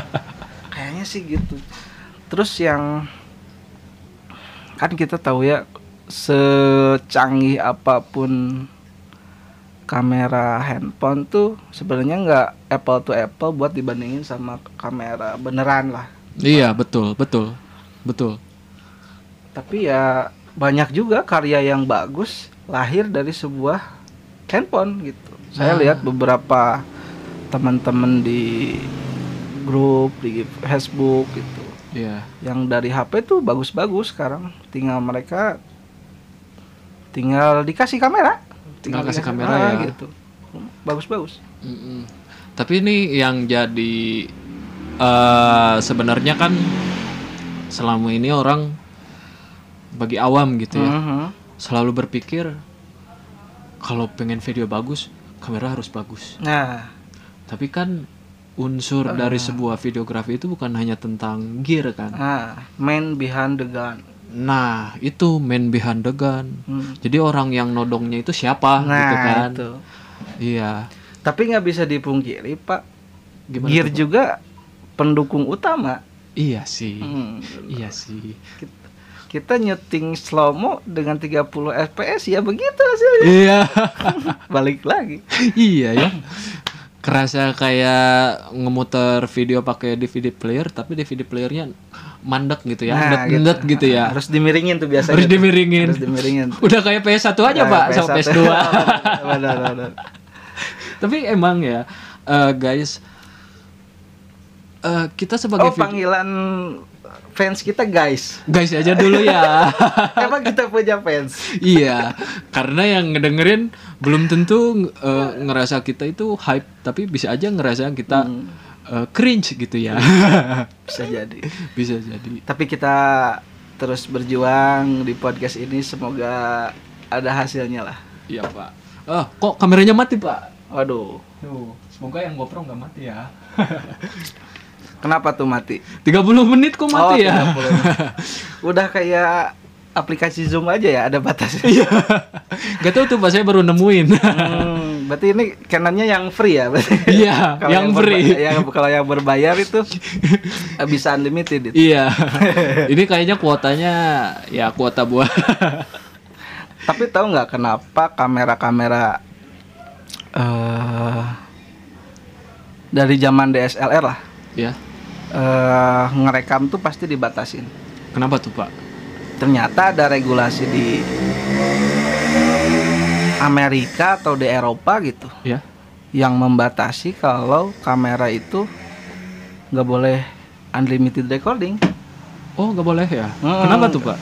[LAUGHS] kayaknya sih gitu. Terus yang kan kita tahu ya secanggih apa pun kamera handphone tuh sebenarnya nggak apple to apple buat dibandingin sama kamera beneran lah. Iya, betul, betul. Betul. Tapi ya banyak juga karya yang bagus lahir dari sebuah handphone gitu. Saya Nah. lihat beberapa teman-teman di grup di Facebook gitu Iya. yang dari HP tuh bagus-bagus sekarang tinggal mereka tinggal dikasih kamera Tinggal kasih dikasih- kamera ah, ya. gitu bagus-bagus. Tapi ini yang jadi eh sebenarnya kan selama ini orang bagi awam gitu ya, Mhm. selalu berpikir kalau pengen video bagus, kamera harus bagus. nah Tapi kan unsur dari sebuah videografi itu bukan hanya tentang gear kan. nah man behind the gun Nah, itu man behind the gun. Hmm. Jadi orang yang nodongnya itu siapa nah gitu kan. itu Iya. tapi nggak bisa dipungkiri pak Gimana gear tuh, Pak? juga pendukung utama Iya sih. Hmm. Iya sih. kita nyeting slow mo dengan 30 fps ya begitu hasilnya iya. [LAUGHS] balik lagi iya ya. Kerasa kayak ngemuter video pakai DVD player tapi DVD playernya mandek gitu ya. Nah, Ndet-ndet gitu. ya. harus dimiringin tuh biasanya Harus dimiringin. harus dimiringin tuh. Udah kayak PS1 aja, Nah, Pak, sama PS1. PS2. benar benar tapi emang ya, eh, guys eh, kita sebagai oh video- panggilan fans kita guys guys aja dulu ya. [LAUGHS] emang kita punya fans iya, karena yang ngedengerin belum tentu eh, ngerasa kita itu hype, tapi bisa aja ngerasa kita Hmm. eh, cringe gitu ya. [LAUGHS] bisa jadi bisa jadi. tapi kita terus berjuang di podcast ini semoga ada hasilnya lah Iya, Pak. Ah, kok kameranya mati, Pak? Waduh. Tuh, semoga yang GoPro nggak mati ya. [LAUGHS] Kenapa tuh mati? 30 menit kok mati Oh, ya? 30. [LAUGHS] Udah kayak aplikasi Zoom aja ya, ada batasnya. Iya. Gak tahu tuh Pak, saya baru nemuin. Hmm, berarti ini Canonnya yang free ya? Iya, [LAUGHS] Kalau yang berba- free. yang kalau yang berbayar itu [LAUGHS] bisa unlimited itu. iya. Ini kayaknya kuotanya ya kuota buat Tapi tahu nggak kenapa kamera-kamera eh dari zaman DSLR lah ya. Eh ngerekam tuh pasti dibatasin. Kenapa tuh, Pak? Ternyata ada regulasi di Amerika atau di Eropa gitu Ya. yang membatasi kalau kamera itu nggak boleh unlimited recording. Oh, nggak boleh ya? Hmm. Kenapa tuh, Pak?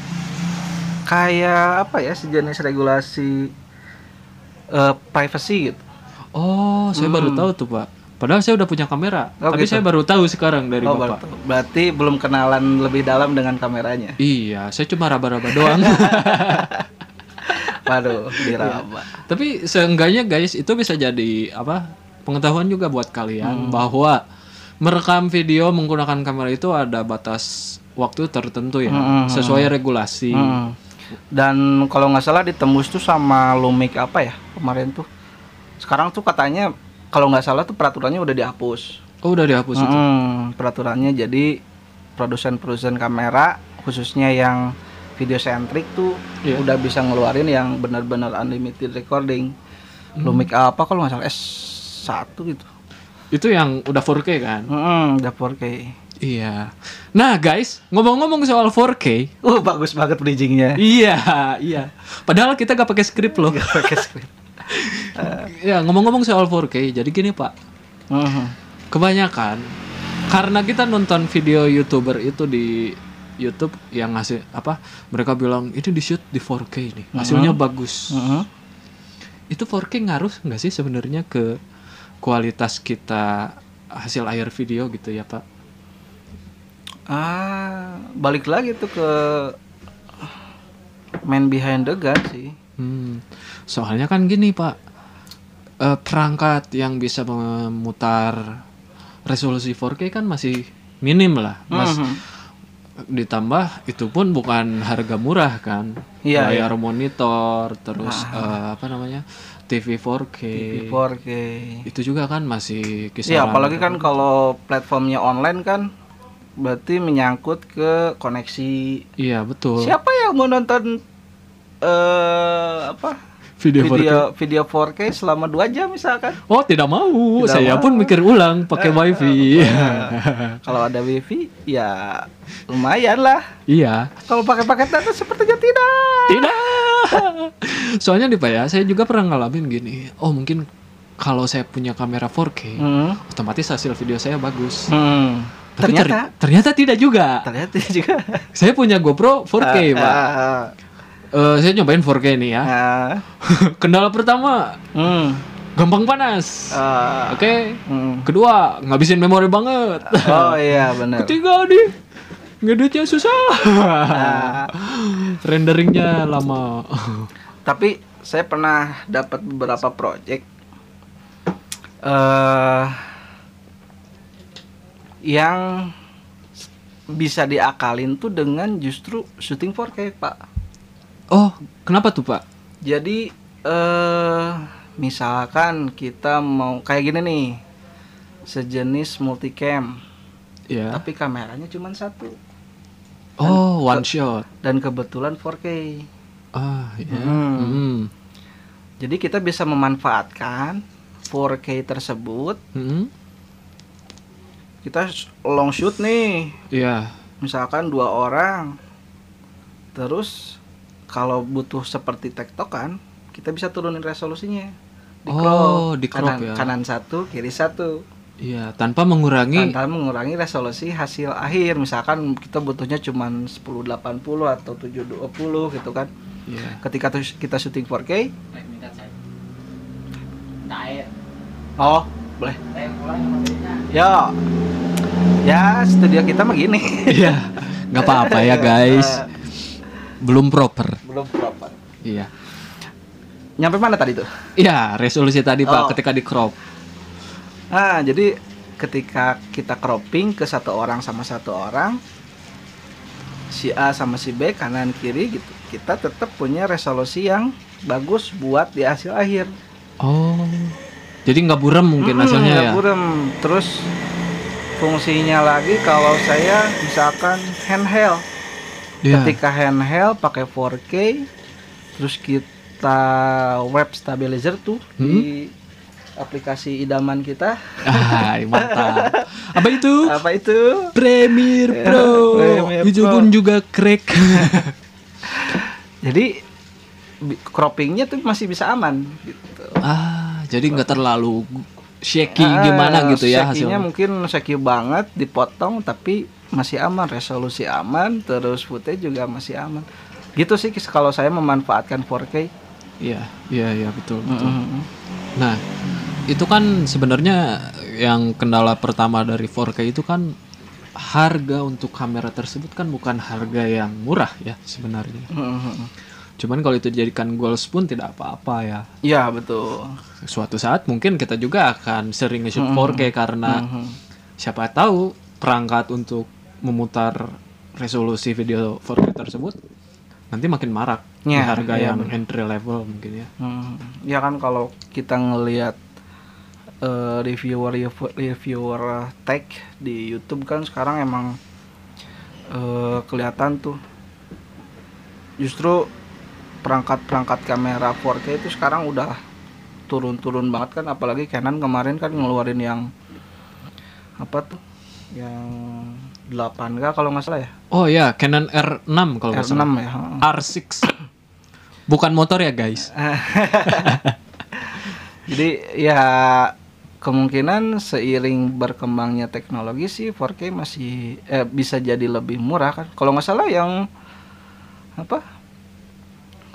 Kayak apa ya sejenis regulasi eh, privacy gitu. Oh, saya baru Hmm. tahu tuh, Pak. Padahal saya udah punya kamera, Oh, tapi gitu. saya baru tahu sekarang dari Oh, Bapak. berarti- berarti belum kenalan lebih dalam dengan kameranya. Iya, saya cuma raba-raba doang. [LAUGHS] Waduh, diraba. Tapi seenggaknya guys itu bisa jadi apa pengetahuan juga buat kalian bahwa merekam video menggunakan kamera itu ada batas waktu tertentu ya Hmm. sesuai regulasi. Hmm. Dan kalau nggak salah ditembus tuh sama Lumik apa ya kemarin tuh. Sekarang tuh katanya kalau nggak salah tuh peraturannya udah dihapus. Oh udah dihapus itu. Hmm, peraturannya jadi produsen-produsen kamera khususnya yang video centric tuh Iya. udah bisa ngeluarin yang benar-benar unlimited recording. Lumik apa kalau nggak salah S1 gitu. Itu yang udah 4K kan? Hmm, udah 4K. Iya. Nah guys ngomong-ngomong soal 4K. Uh, bagus banget bridgingnya. iya iya. Padahal kita gak pakai skrip loh. Pakai script. ya ngomong-ngomong soal 4K. Jadi gini pak. Mhm. kebanyakan karena kita nonton video youtuber itu di YouTube yang ngasih apa mereka bilang ini di shoot di 4K nih hasilnya bagus Mhm. itu 4K ngaruh nggak sih sebenarnya ke kualitas kita hasil air video gitu ya pak Ah, balik lagi tuh ke man behind the gun sih. Hmm, soalnya kan gini pak Eh, perangkat yang bisa memutar resolusi 4K kan masih minim lah mas Mhm. ditambah itu pun bukan harga murah kan Iya, layar monitor terus eh, apa namanya TV 4K 4K. itu juga kan masih Iya, kisaran apalagi kan kalau platformnya online kan berarti menyangkut ke koneksi. iya betul Siapa yang mau nonton eh apa? Video 4K Video video 4K selama 2 jam misalkan. oh tidak mau Tidak saya mau. pun mikir ulang pakai wifi [LAUGHS] Kalau ada wifi ya lumayan lah. iya Kalau pakai paket data sepertinya tidak. tidak [LAUGHS] soalnya nih pak ya saya juga pernah ngalamin gini oh mungkin kalau saya punya kamera 4K Hmm. otomatis hasil video saya bagus Hmm. Tapi ter- Ternyata ternyata tidak juga ternyata [LAUGHS] juga saya punya GoPro 4K pak Ah, Eh, saya nyobain 4K nih ya ah, [LAUGHS] Kendala pertama hmm, gampang panas. ah, Oke. hmm. Kedua ngabisin memori banget. Oh iya [LAUGHS] benar. Ketiga nih ngeditnya susah. Ah, [LAUGHS] Renderingnya lama. tapi saya pernah dapat beberapa project eh yang bisa diakalin tuh dengan justru syuting 4K pak. Oh, kenapa tuh pak? Jadi eh misalkan kita mau kayak gini nih sejenis multicam Ya. tapi kameranya cuma satu Oh, one shot. dan kebetulan 4K. Ah, ya. Hmm. Hmm. Jadi kita bisa memanfaatkan 4K tersebut. Hmm. Kita long shoot nih, Iya. misalkan dua orang. Terus kalau butuh seperti tektokan, kita bisa turunin resolusinya. Di Oh, di crop kanan, ya. kanan satu, kiri satu. Iya, tanpa mengurangi Tanpa mengurangi resolusi hasil akhir. Misalkan kita butuhnya cuma 1080 atau 720 gitu kan. Iya. Ketika kita syuting 4K, Oh, boleh. Ya. Ya, studio kita mah gini. Iya. nggak apa-apa ya, [LAUGHS] guys. Belum proper. Belum proper. Iya. nyampe mana tadi tuh? Iya, resolusi tadi Oh. Pak ketika di crop. Nah, jadi ketika kita cropping ke satu orang sama satu orang, si A sama si B kanan kiri gitu, kita tetap punya resolusi yang bagus buat di hasil akhir. Oh. Jadi nggak buram mungkin Mm-mm, hasilnya nggak ya. burem. Terus fungsinya lagi kalau saya misalkan handheld, Iya. ketika handheld pakai 4K, terus kita web stabilizer tuh Hmm? di aplikasi idaman kita. Ah, mantap. [LAUGHS] Apa itu? Apa itu? Premiere Pro. Premiere Pro. pun juga crack. [LAUGHS] Jadi croppingnya tuh masih bisa aman gitu. ah, jadi nggak terlalu shaky Ah, gimana gitu ya hasilnya. mungkin shaky banget dipotong tapi masih aman, resolusi aman, terus footage juga masih aman. Gitu sih kalau saya memanfaatkan 4K. Iya, iya, iya betul, betul. Mm-mm. Nah, itu kan sebenarnya yang kendala pertama dari 4K itu kan harga untuk kamera tersebut kan bukan harga yang murah ya sebenarnya. Mm-mm. Cuman kalau itu dijadikan goals pun tidak apa-apa ya. Iya betul. Suatu saat mungkin kita juga akan sering nge-shoot 4K karena Mhm. siapa tahu perangkat untuk memutar resolusi video 4K tersebut nanti makin marak di Ya, harga iya, yang entry level mungkin ya. Hmm, ya kan kalau kita ngelihat eh, reviewer reviewer tech di YouTube kan sekarang emang eh, kelihatan tuh justru perangkat-perangkat kamera 4K itu sekarang udah turun-turun banget kan apalagi Canon kemarin kan ngeluarin yang apa tuh yang 8K kalau nggak salah ya Oh ya, Canon R6 kalau nggak R6 salah. ya R6. Bukan motor ya, guys. [LAUGHS] Jadi ya kemungkinan seiring berkembangnya teknologi sih 4K masih eh, bisa jadi lebih murah kan. Kalau nggak salah yang apa?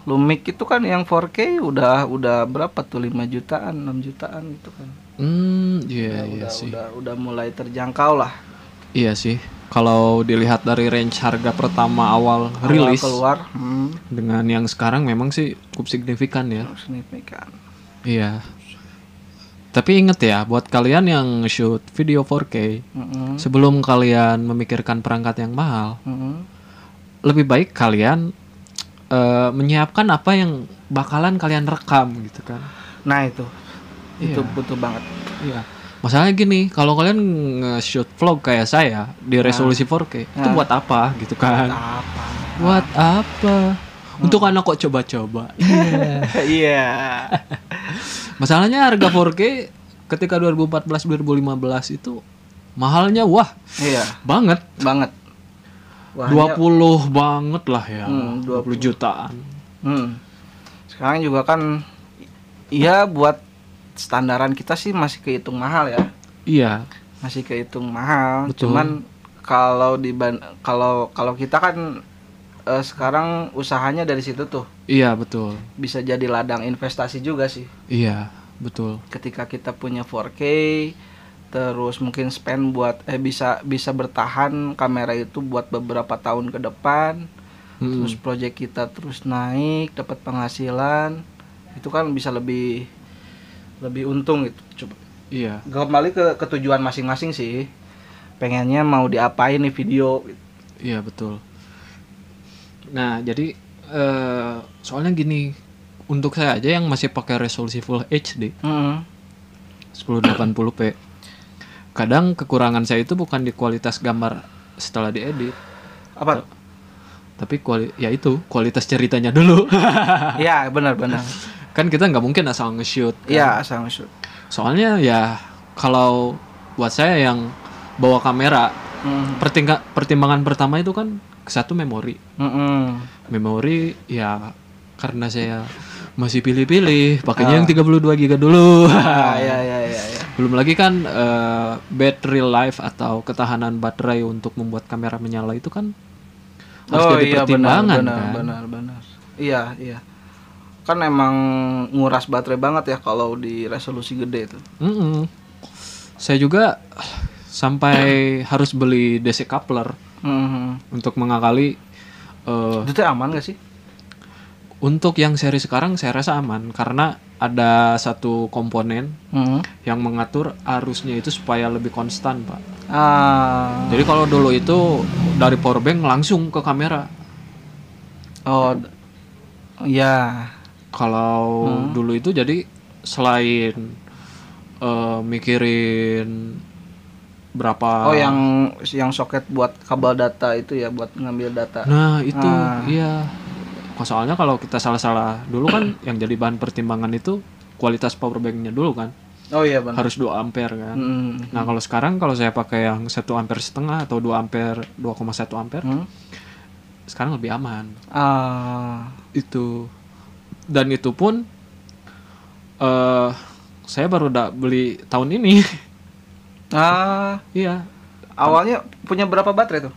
Lumik itu kan yang 4K udah udah berapa tuh 5 jutaan, 6 jutaan gitu kan. Hmm, iya iya udah, sih. udah udah mulai terjangkau lah. Iya sih. Kalau dilihat dari range harga pertama awal Awal rilis keluar hmm, dengan yang sekarang memang sih cukup signifikan ya. signifikan. Iya. Tapi inget ya, buat kalian yang shoot video 4K, Mm-mm, sebelum kalian memikirkan perangkat yang mahal, mm-mm. lebih baik kalian eh, menyiapkan apa yang bakalan kalian rekam gitu kan. Nah itu itu Iya. butuh banget. Iya. Masalahnya gini, kalau kalian nge-shoot vlog kayak saya di resolusi 4K, itu Nah. buat apa gitu kan? Apa? Buat apa? Untuk anak kok coba-coba. Iya. [LAUGHS] Iya. Masalahnya harga 4K ketika 2014 2015 itu mahalnya wah Iya. banget. banget. Wah, 20 banget lah ya. Hmm, 20 jutaan. Hmm. Sekarang juga kan iya buat standaran kita sih masih kehitung mahal ya. Iya. Masih kehitung mahal. Betul. Cuman kalau di kalau kalau kita kan eh, sekarang usahanya dari situ tuh Iya, betul. bisa jadi ladang investasi juga sih. Iya, betul. Ketika kita punya 4K terus mungkin spend buat eh bisa bisa bertahan kamera itu buat beberapa tahun ke depan. Hmm. terus project kita terus naik dapat penghasilan itu kan bisa lebih lebih untung gitu coba Iya. kembali ke ketujuan masing-masing sih pengennya mau diapain nih video gitu. Iya betul. Nah jadi eh, soalnya gini, untuk saya aja yang masih pakai resolusi Full HD Mm-mm. 1080p, kadang kekurangan saya itu bukan di kualitas gambar setelah diedit, apa tapi kuali ya itu kualitas ceritanya dulu. Iya benar-benar [LAUGHS] kan kita nggak mungkin asal nge-shoot. kan. Iya asal masuk Soalnya ya kalau buat saya yang bawa kamera, Mm. pertimbangan pertama itu kan satu memori. Mm-mm. memori ya karena saya masih pilih-pilih pakainya Ah. yang 32 GB dulu Ah, ya ya ya ya belum lagi kan eh, battery life atau ketahanan baterai untuk membuat kamera menyala itu kan harus oh jadi iya benar pertimbangan benar kan benar benar iya iya kan emang nguras baterai banget ya kalau di resolusi gede itu Mm-mm. saya juga sampai harus beli DC coupler Mhm. untuk mengakali eh, itu aman gak sih Untuk yang seri sekarang saya rasa aman karena ada satu komponen Hmm. yang mengatur arusnya itu supaya lebih konstan, Pak. Ah. Jadi kalau dulu itu dari power bank langsung ke kamera. Oh. Ya. Kalau Hmm. dulu itu jadi selain eh, mikirin berapa Oh, yang yang soket buat kabel data itu ya buat ngambil data. Nah, itu Ah. iya. Soalnya kalau kita salah-salah dulu kan [CLEARS THROAT] yang jadi bahan pertimbangan itu kualitas power banknya dulu kan. Oh iya benar. Harus 2 ampere kan. Hmm. Nah, kalau sekarang kalau saya pakai yang 1 ampere setengah atau 2 ampere 2,1 ampere, Hmm. sekarang lebih aman. Ah. Itu. Dan itu pun eh saya baru udah beli tahun ini. Ah. iya, Awalnya punya berapa baterai tuh?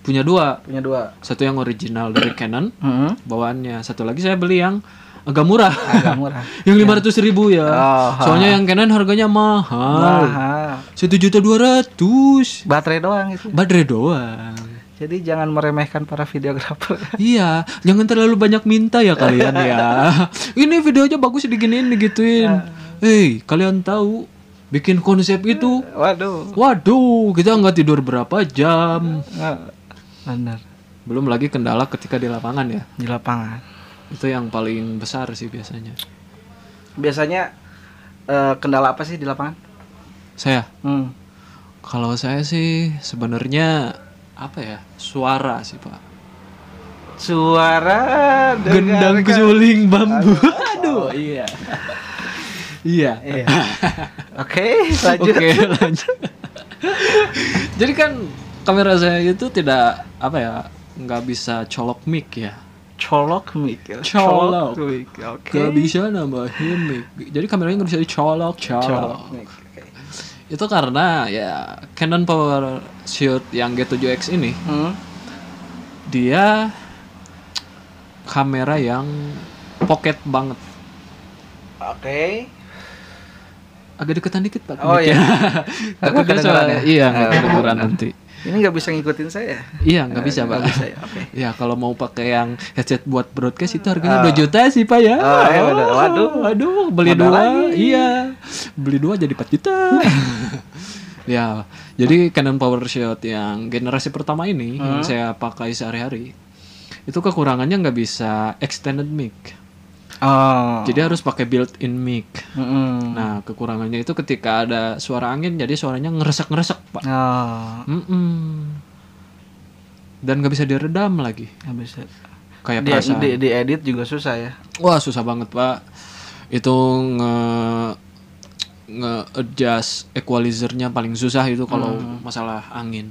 punya dua. Punya dua. Satu yang original dari Canon Hmm. bawaannya. Satu lagi saya beli yang agak murah. Agak murah. [LAUGHS] yang lima ratus ribu ya. Oh, Soalnya yang Canon harganya mahal. Mahal. Satu juta dua ratus. Baterai doang itu. Baterai doang. Jadi jangan meremehkan para videografer. [LAUGHS] Iya, jangan terlalu banyak minta ya kalian ya. [LAUGHS] Ini videonya bagus diginiin digituin. Hei, kalian tahu bikin konsep itu? Waduh. Waduh, kita nggak tidur berapa jam. Ah, Benar. Belum lagi kendala ketika di lapangan ya. Di lapangan. Itu yang paling besar sih biasanya. Biasanya eh, kendala apa sih di lapangan? Saya Hmm. Kalau saya sih sebenarnya apa ya suara sih pak. Suara Gendang dengarkan. suling bambu. [LAUGHS] Aduh iya. iya. Iya. Oke, lanjut. Oke lanjut. Jadi kan kamera saya itu tidak apa ya nggak bisa colok mic ya. Colok mic. ya. Colok. mic. Oke. Gak bisa nambahin mic. Jadi kameranya nggak bisa dicolok colok. Colok mic. Itu karena ya Canon Power Shoot yang G7X ini Hmm. dia kamera yang pocket banget. Oke. Agak deketan dikit pak. Oh, iya. Takutnya soalnya- ya? Iya nggak Oh. kedengeran nanti. Ini nggak bisa ngikutin saya. Iya nggak bisa pak. bisa ya. Oke. [LAUGHS] Ya kalau mau pakai yang headset buat broadcast itu harganya Ah. 2 juta sih pak ya. Oh, iya, benar. Waduh. waduh, beli Modal dua, lagi. iya, beli dua jadi 4 juta. [LAUGHS] ya, jadi Canon PowerShot yang generasi pertama ini yang Hmm. saya pakai sehari-hari itu kekurangannya nggak bisa extended mic. Oh. Jadi harus pakai built-in mic. Mm-mm. Nah, kekurangannya itu ketika ada suara angin jadi suaranya ngeresek-ngeresek, Pak. Oh. Mm-mm. Dan nggak bisa diredam lagi. Nggak bisa. Kayak Di, perasaan. di, di edit juga susah ya. Wah, susah banget, Pak. Itu nge nge adjust equalizernya paling susah itu kalau masalah angin.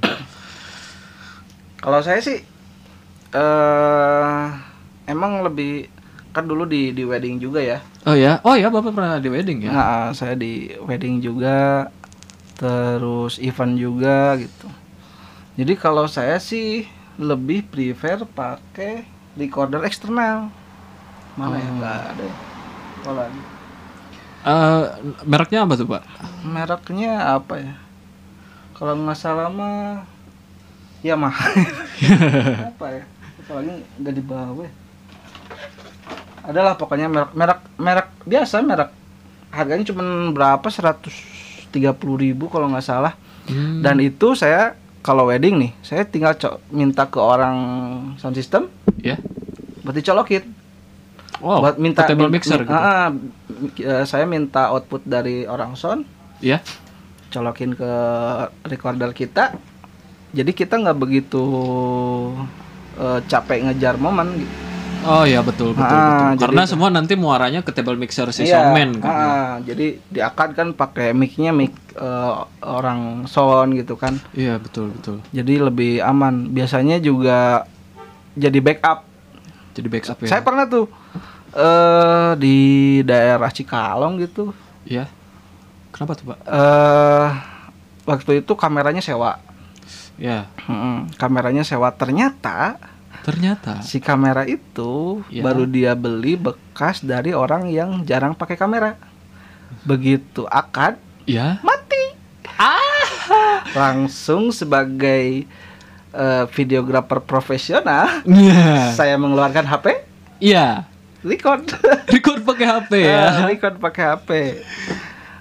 Kalau saya sih eh emang lebih kan dulu di di wedding juga ya. Oh ya, oh ya, Bapak pernah di wedding ya? Nah, saya di wedding juga terus event juga gitu. Jadi kalau saya sih lebih prefer pakai recorder eksternal. Mana ya? Oh. Nggak ada. ya. Oh, lagi. Eh, mereknya apa tuh, Pak? Mereknya apa ya? Kalau nggak salah mah Yamaha. [LAUGHS] apa ya? Soalnya nggak dibawa. ya. Adalah pokoknya merek merek merek biasa merek harganya cuma berapa 130.000 ribu kalau nggak salah. Hmm. Dan itu saya kalau wedding nih, saya tinggal minta ke orang sound system ya. buat dicolokin. Wow, buat minta portable min- mixer min- gitu. eh, saya minta output dari orang sound Ya. colokin ke recorder kita jadi kita nggak begitu eh, capek ngejar momen gitu. Oh ya betul betul, Ah, betul. Karena jadi- semua nanti muaranya ke table mixer si Iya, soundman kan. ah, jadi diakad kan pakai mic-nya mic eh, orang sound gitu kan Iya betul betul. jadi lebih aman biasanya juga jadi backup Jadi backup ya. saya pernah tuh eh di daerah Cikalong gitu Iya. Kenapa tuh pak? eh waktu itu kameranya sewa Ya. Mm-mm, kameranya sewa ternyata Ternyata. si kamera itu Ya. baru dia beli bekas dari orang yang jarang pakai kamera begitu akad Ya. mati langsung sebagai eh, videografer profesional Iya. saya mengeluarkan HP Iya. record [LAUGHS] Record pakai HP ya. Ah, record pakai HP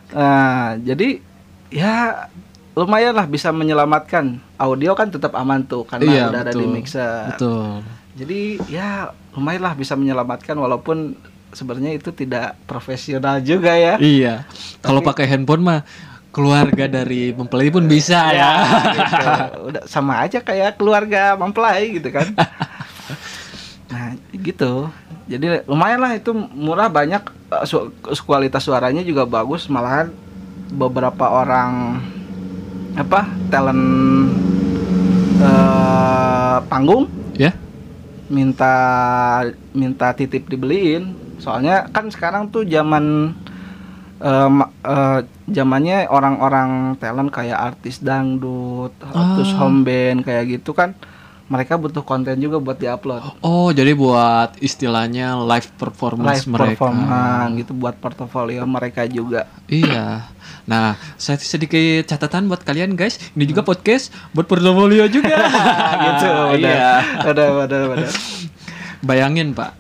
nah jadi ya lumayan lah bisa menyelamatkan audio kan tetap aman tuh karena Iya, udah ada di betul. mixer Betul. jadi ya lumayan lah bisa menyelamatkan walaupun sebenarnya itu tidak profesional juga ya Iya. Kalau pakai handphone mah keluarga dari mempelai pun bisa ya. gitu. udah sama aja kayak keluarga mempelai gitu kan [LAUGHS] nah gitu jadi lumayan lah itu murah banyak eh, su- kualitas suaranya juga bagus malahan beberapa orang apa talent eh, panggung Ya. minta minta titip dibeliin soalnya kan sekarang tuh zaman ma- eh, zamannya orang-orang talent kayak artis dangdut terus Ah. home band kayak gitu kan mereka butuh konten juga buat diupload Oh, jadi buat istilahnya live performance live mereka. performance gitu buat portofolio mereka juga Iya. Nah, saya sedikit catatan buat kalian guys. Ini juga podcast buat portfolio juga. [LAUGHS] gitu udah Iya. udah udah udah Bayangin Pak,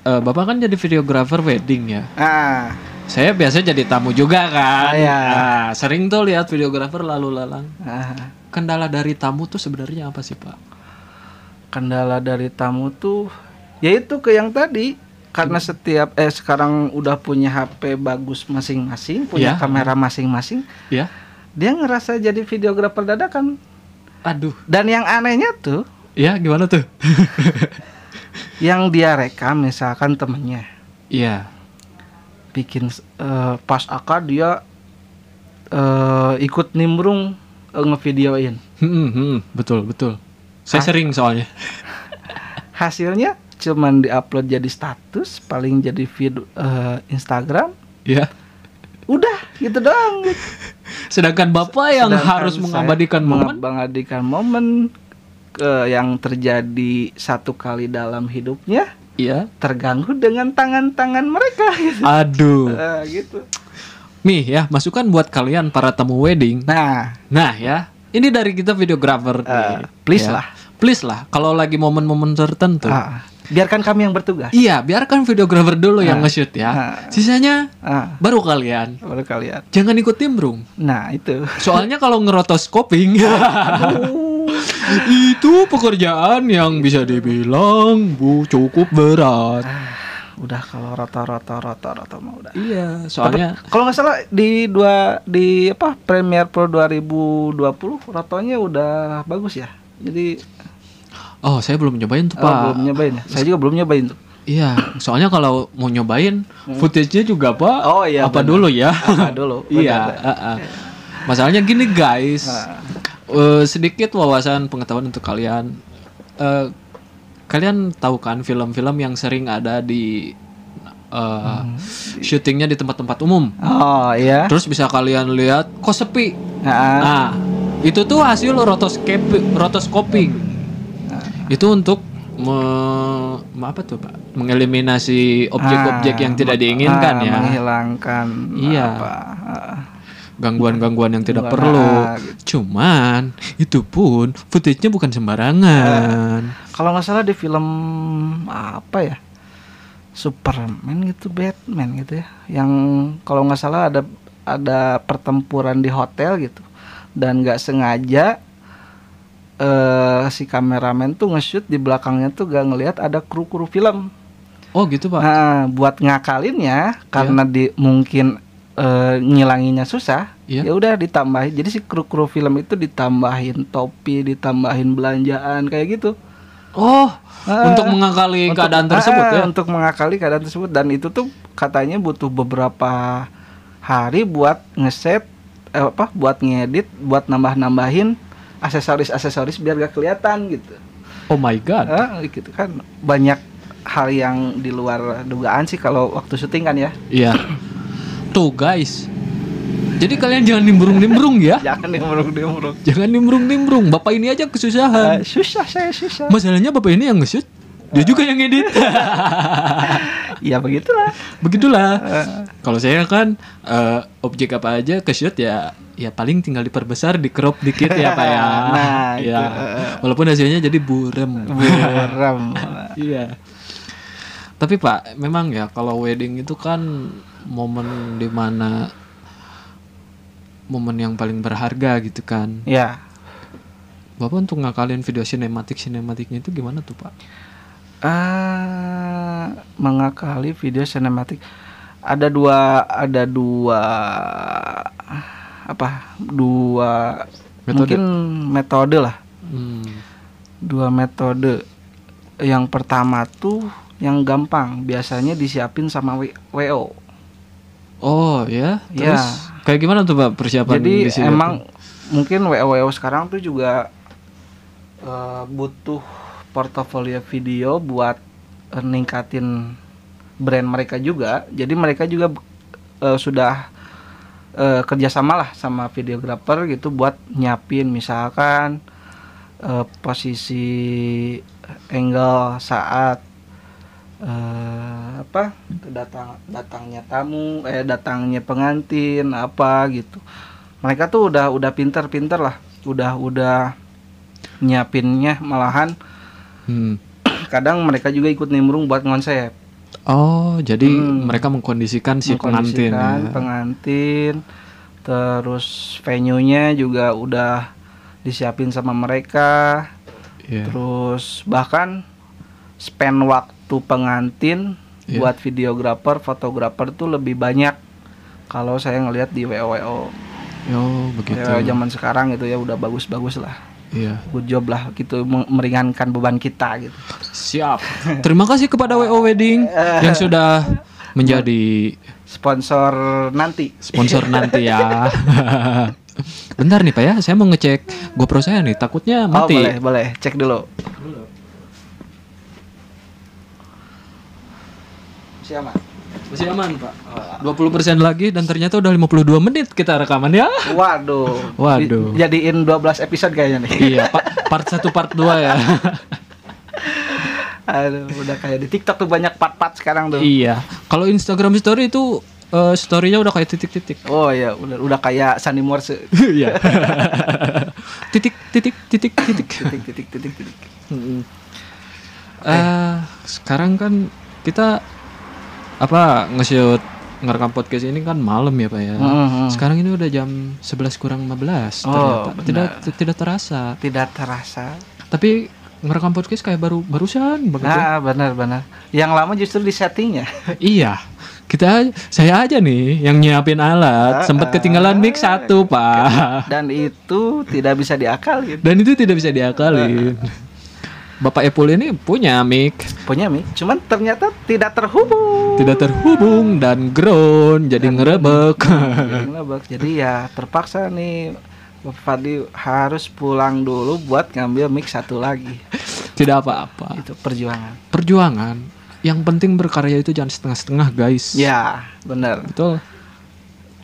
Eh, Bapak kan jadi videografer wedding ya. ah Saya biasa jadi tamu juga kan. Iya. Nah, sering tuh lihat videografer lalu lalang. ah. Kendala dari tamu tuh sebenarnya apa sih Pak? kendala dari tamu tuh yaitu ke yang tadi karena setiap eh sekarang udah punya HP bagus masing-masing punya Iya. kamera masing-masing Ya. dia ngerasa jadi videografer dadakan Aduh. dan yang anehnya tuh Ya, gimana tuh? [LAUGHS] yang dia rekam misalkan temennya Iya. bikin eh, pas akad dia eh, ikut nimbrung eh, ngevideoin Hmm, hmm, betul, betul. Saya sering soalnya. [LAUGHS] hasilnya cuman diupload jadi status paling jadi feed eh, Instagram Ya. udah gitu doang gitu. Sedangkan Bapak yang Sedangkan harus mengabadikan momen mengabadikan momen eh, yang terjadi satu kali dalam hidupnya Iya. terganggu dengan tangan-tangan mereka gitu. Aduh. [LAUGHS] Eh, gitu. Nih ya, masukan buat kalian para tamu wedding. Nah, Nah ya, ini dari kita videografer Eh, nih. please Ya. lah. Please lah, kalau lagi momen-momen tertentu. ah, biarkan kami yang bertugas. Iya, biarkan videografer dulu yang nge-shoot ya. Ah. Sisanya Ah, baru kalian. baru kalian. Jangan ikut timbrung. Nah, itu. Soalnya [LAUGHS] kalau ngerotos coping itu pekerjaan yang bisa dibilang bu cukup berat. udah kalau rata-rata rata-rata mah udah. Iya, soalnya Kalau nggak salah di dua di apa Premiere Pro 2020 rotonya udah bagus ya. Jadi oh saya belum nyobain tuh oh, pak. belum nyobain. ya? Saya juga belum nyobain tuh. Iya, soalnya kalau mau nyobain footage-nya juga pak. Hmm. Oh, iya, Apa benar. dulu ya? Apa dulu? [LAUGHS] iya. Ah, ah. Masalahnya gini guys. Eh, sedikit wawasan pengetahuan untuk kalian. Eh, kalian tahu kan film-film yang sering ada di eh, Hmm. syutingnya di tempat-tempat umum. Oh iya. Terus bisa kalian lihat kok sepi. Nah, Nah, itu tuh hasil rotoskopi, rotoscoping. Itu untuk me, me- apa tuh pak? Mengeliminasi objek-objek ah, yang tidak diinginkan ah, ya, Menghilangkan Iya. apa? ah, gangguan-gangguan yang tidak perlu. ah, Cuman itu pun footage-nya bukan sembarangan. Kalau nggak salah di film apa ya? Superman gitu, Batman gitu ya. Yang kalau nggak salah ada ada pertempuran di hotel gitu dan nggak sengaja eh si kameramen tuh nge-shoot di belakangnya tuh gak ngelihat ada kru-kru film. Oh gitu pak? Nah, buat ngakalinnya karena di mungkin eh, ngilanginnya susah, Iya. ya udah ditambahin. Jadi si kru-kru film itu ditambahin topi, ditambahin belanjaan kayak gitu. Oh, Ah, untuk mengakali Untuk- keadaan tersebut ah, ya? Untuk mengakali keadaan tersebut dan itu tuh katanya butuh beberapa hari buat ngeset eh, apa buat ngedit, buat nambah-nambahin aksesoris-aksesoris biar gak kelihatan gitu. Oh my god. Ah, gitu kan banyak hal yang di luar dugaan sih kalau waktu syuting kan ya. Iya. Tuh guys. Jadi kalian jangan nimbrung-nimbrung ya. [LAUGHS] Jangan dimurung-dimurung. Jangan nimbrung-nimbrung. Bapak ini aja kesusahan. Eh, susah saya susah. Masalahnya bapak ini yang nge-shoot. Dia juga yang edit. [LAUGHS] ya begitulah. Begitulah. Eh, Kalau saya kan eh, objek apa aja ke shoot ya ya paling tinggal diperbesar, di crop dikit ya Pak ya. [LAUGHS] Nah, [LAUGHS] ya. itu. Walaupun hasilnya jadi burem. [LAUGHS] buram. Iya. Tapi Pak, memang ya kalau wedding itu kan momen di mana momen yang paling berharga gitu kan. Ya, Bapak untuk ngakalin video sinematik sinematiknya itu gimana tuh Pak? eh mengakali video sinematik ada dua ada dua apa dua Metode. mungkin metode lah. Hmm. dua metode. Yang pertama tuh yang gampang biasanya disiapin sama W- wo Oh ya, Ya. terus? Kayak gimana tuh Pak persiapan jadi emang mungkin wo wo sekarang tuh juga eh, butuh portofolio video buat eh, ningkatin brand mereka juga. Jadi mereka juga eh, sudah eh, kerjasama lah sama videografer gitu buat nyiapin misalkan eh, posisi angle saat eh, apa datang datangnya tamu eh datangnya pengantin apa gitu. Mereka tuh udah udah pinter-pinter lah udah udah nyiapinnya malahan. Hmm. kadang mereka juga ikut nimbrung buat konsep Oh, jadi Hmm. mereka mengkondisikan si pengantin Mengkondisikan ya. pengantin terus venue-nya juga udah disiapin sama mereka Iya. terus bahkan spend waktu pengantin Iya. buat videografer fotografer tuh lebih banyak kalau saya ngelihat di WOWO Oh, begitu. ya, zaman sekarang itu ya udah bagus-bagus lah Iya. good job lah gitu meringankan beban kita gitu. Siap. [LAUGHS] Terima kasih kepada WO Wedding yang sudah menjadi sponsor nanti. Sponsor nanti ya. [LAUGHS] Bentar nih Pak ya, saya mau ngecek GoPro saya nih, takutnya oh mati. boleh boleh. Cek dulu. Siapa Masih aman, Pak. 20% lagi dan ternyata udah 52 menit kita rekaman ya. waduh Waduh. Di- jadiin 12 episode kayaknya nih iya, Pak. Part 1 part 2 ya. [LAUGHS] Aduh, udah kayak di TikTok tuh banyak part-part sekarang tuh. iya. Kalau Instagram story itu eh, story-nya udah kayak titik-titik. Oh iya, udah udah kayak Sandi Morse. [LAUGHS] Iya. titik titik titik titik. titik titik titik titik. Mm-mm. Eh, sekarang kan kita apa nge-shoot ngerekam podcast ini kan malam ya Pak ya. Mhm. Sekarang ini udah jam 11 kurang 15 Oh, ternyata. benar. Tidak tidak terasa. Tidak terasa. Tapi ngerekam podcast kayak baru barusan banget ya. Nah, benar benar. Yang lama justru di settingnya. [LAUGHS] Iya. Kita saya aja nih yang nyiapin alat, sempat ketinggalan mic satu, Pak. Dan itu tidak bisa diakalin. Dan itu tidak bisa diakalin. Bapak Epul ini punya mic, Punya mic, cuman ternyata tidak terhubung. tidak terhubung dan ground [LAUGHS] jadi ngerebek. Jadi ngelebek. Jadi ya terpaksa nih Bapak Fadli harus pulang dulu buat ngambil mic satu lagi. tidak apa-apa. Itu perjuangan. Perjuangan. Yang penting berkarya itu jangan setengah-setengah, guys. Ya, benar. Betul.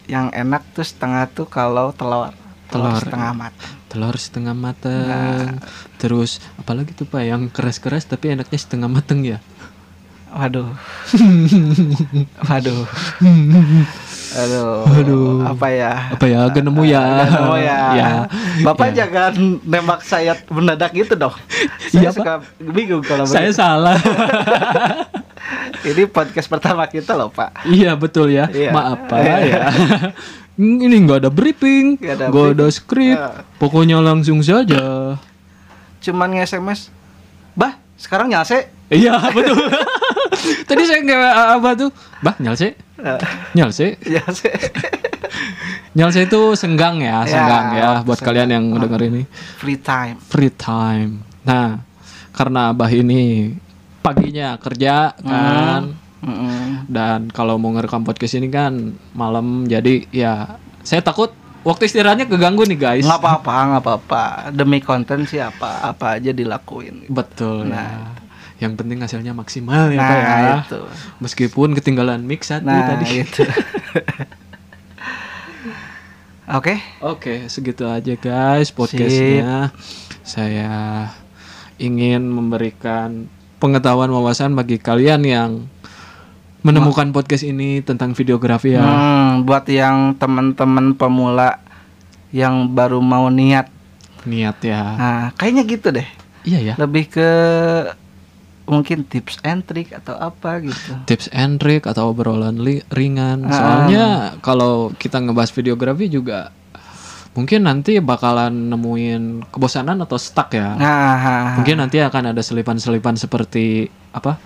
Yang enak tuh setengah tuh kalau telur. Telur Telur. setengah matang. Telur setengah mateng. Terus apalagi tuh Pak yang keras-keras tapi enaknya setengah mateng ya. Waduh. [LAUGHS] Waduh. Aduh. Aduh. Apa ya? Apa ya? Agak nemu ya. Agak nemu ya. ya. Bapak Ya. jangan nembak saya mendadak gitu dong. [LAUGHS] Iya, Saya suka bingung kalau Saya begitu. salah. [LAUGHS] Ini podcast pertama kita loh, Pak. iya betul ya. Iya. Maaf Pak ya. Ini nggak ada briefing, Nggak ada ada skrip, Ah. pokoknya langsung saja. Cuman nge-SMS. Bah, sekarang nyase. Iya [LAUGHS] betul. Tadi saya nggak apa tuh, bah nyalse, Eh, nyalse, nyase. [LAUGHS] nyalse itu senggang ya, Ya, senggang ya, buat senggang. kalian yang denger ini. Free time. free time. Nah, karena Abah ini paginya kerja kan Dan kalau mau ngerekam podcast ini kan malam jadi ya saya takut waktu istirahatnya keganggu nih guys. nggak apa-apa nggak apa-apa demi konten sih apa apa aja dilakuin Betul Nah. ya. Yang penting hasilnya maksimal ya nah Pak ya. itu Meskipun ketinggalan mix satu nah tadi. itu [LAUGHS] oke Oke, segitu aja guys podcastnya. Saya ingin memberikan pengetahuan wawasan bagi kalian yang menemukan podcast ini tentang videografi ya. Hmm, buat yang teman-teman pemula yang baru mau niat Niat ya. nah kayaknya gitu deh Iya ya. lebih ke mungkin tips and trick atau apa gitu. tips and trick atau obrolan ringan. Ah. Soalnya kalau kita ngebahas videografi juga mungkin nanti bakalan nemuin kebosanan atau stuck ya. Nah, Mungkin nanti akan ada selipan-selipan seperti apa?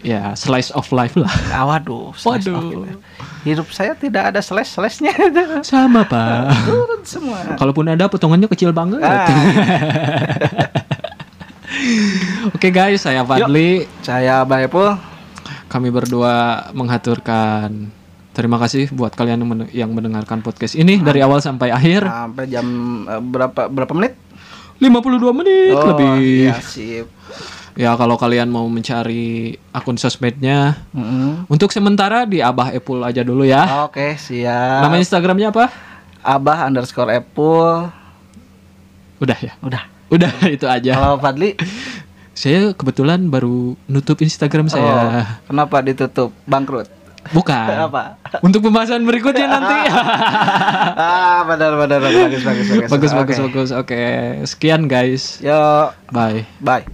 Ya, slice of life lah. [LAUGHS] ah, waduh, slash Waduh. off itu. Hidup saya tidak ada slash slashnya, [LAUGHS] Sama, Pak. [LAUGHS] turun semua. Kalaupun ada potongannya kecil banget. Ah, Oke guys, saya Fadli. saya Baepul. Kami berdua menghaturkan terima kasih buat kalian yang, men- yang mendengarkan podcast ini dari awal sampai akhir. Sampai jam eh, berapa berapa menit? 52 menit Oh, lebih. iya, sip. Ya kalau kalian mau mencari akun sosmednya Mm-mm. untuk sementara di Abah Epul aja dulu ya. Oke, siap. Nama Instagramnya apa? Abah underscore Apple. Udah ya. Udah. Udah [LAUGHS] itu aja. Kalau Fadli, Saya kebetulan baru nutup Instagram oh, saya. kenapa ditutup? Bangkrut. Bukan. [LAUGHS] Apa? Untuk pembahasan berikutnya [LAUGHS] nanti. ah, benar benar bagus bagus bagus. bagus bagus bagus. Oke. Sekian guys. Yo, Bye. bye.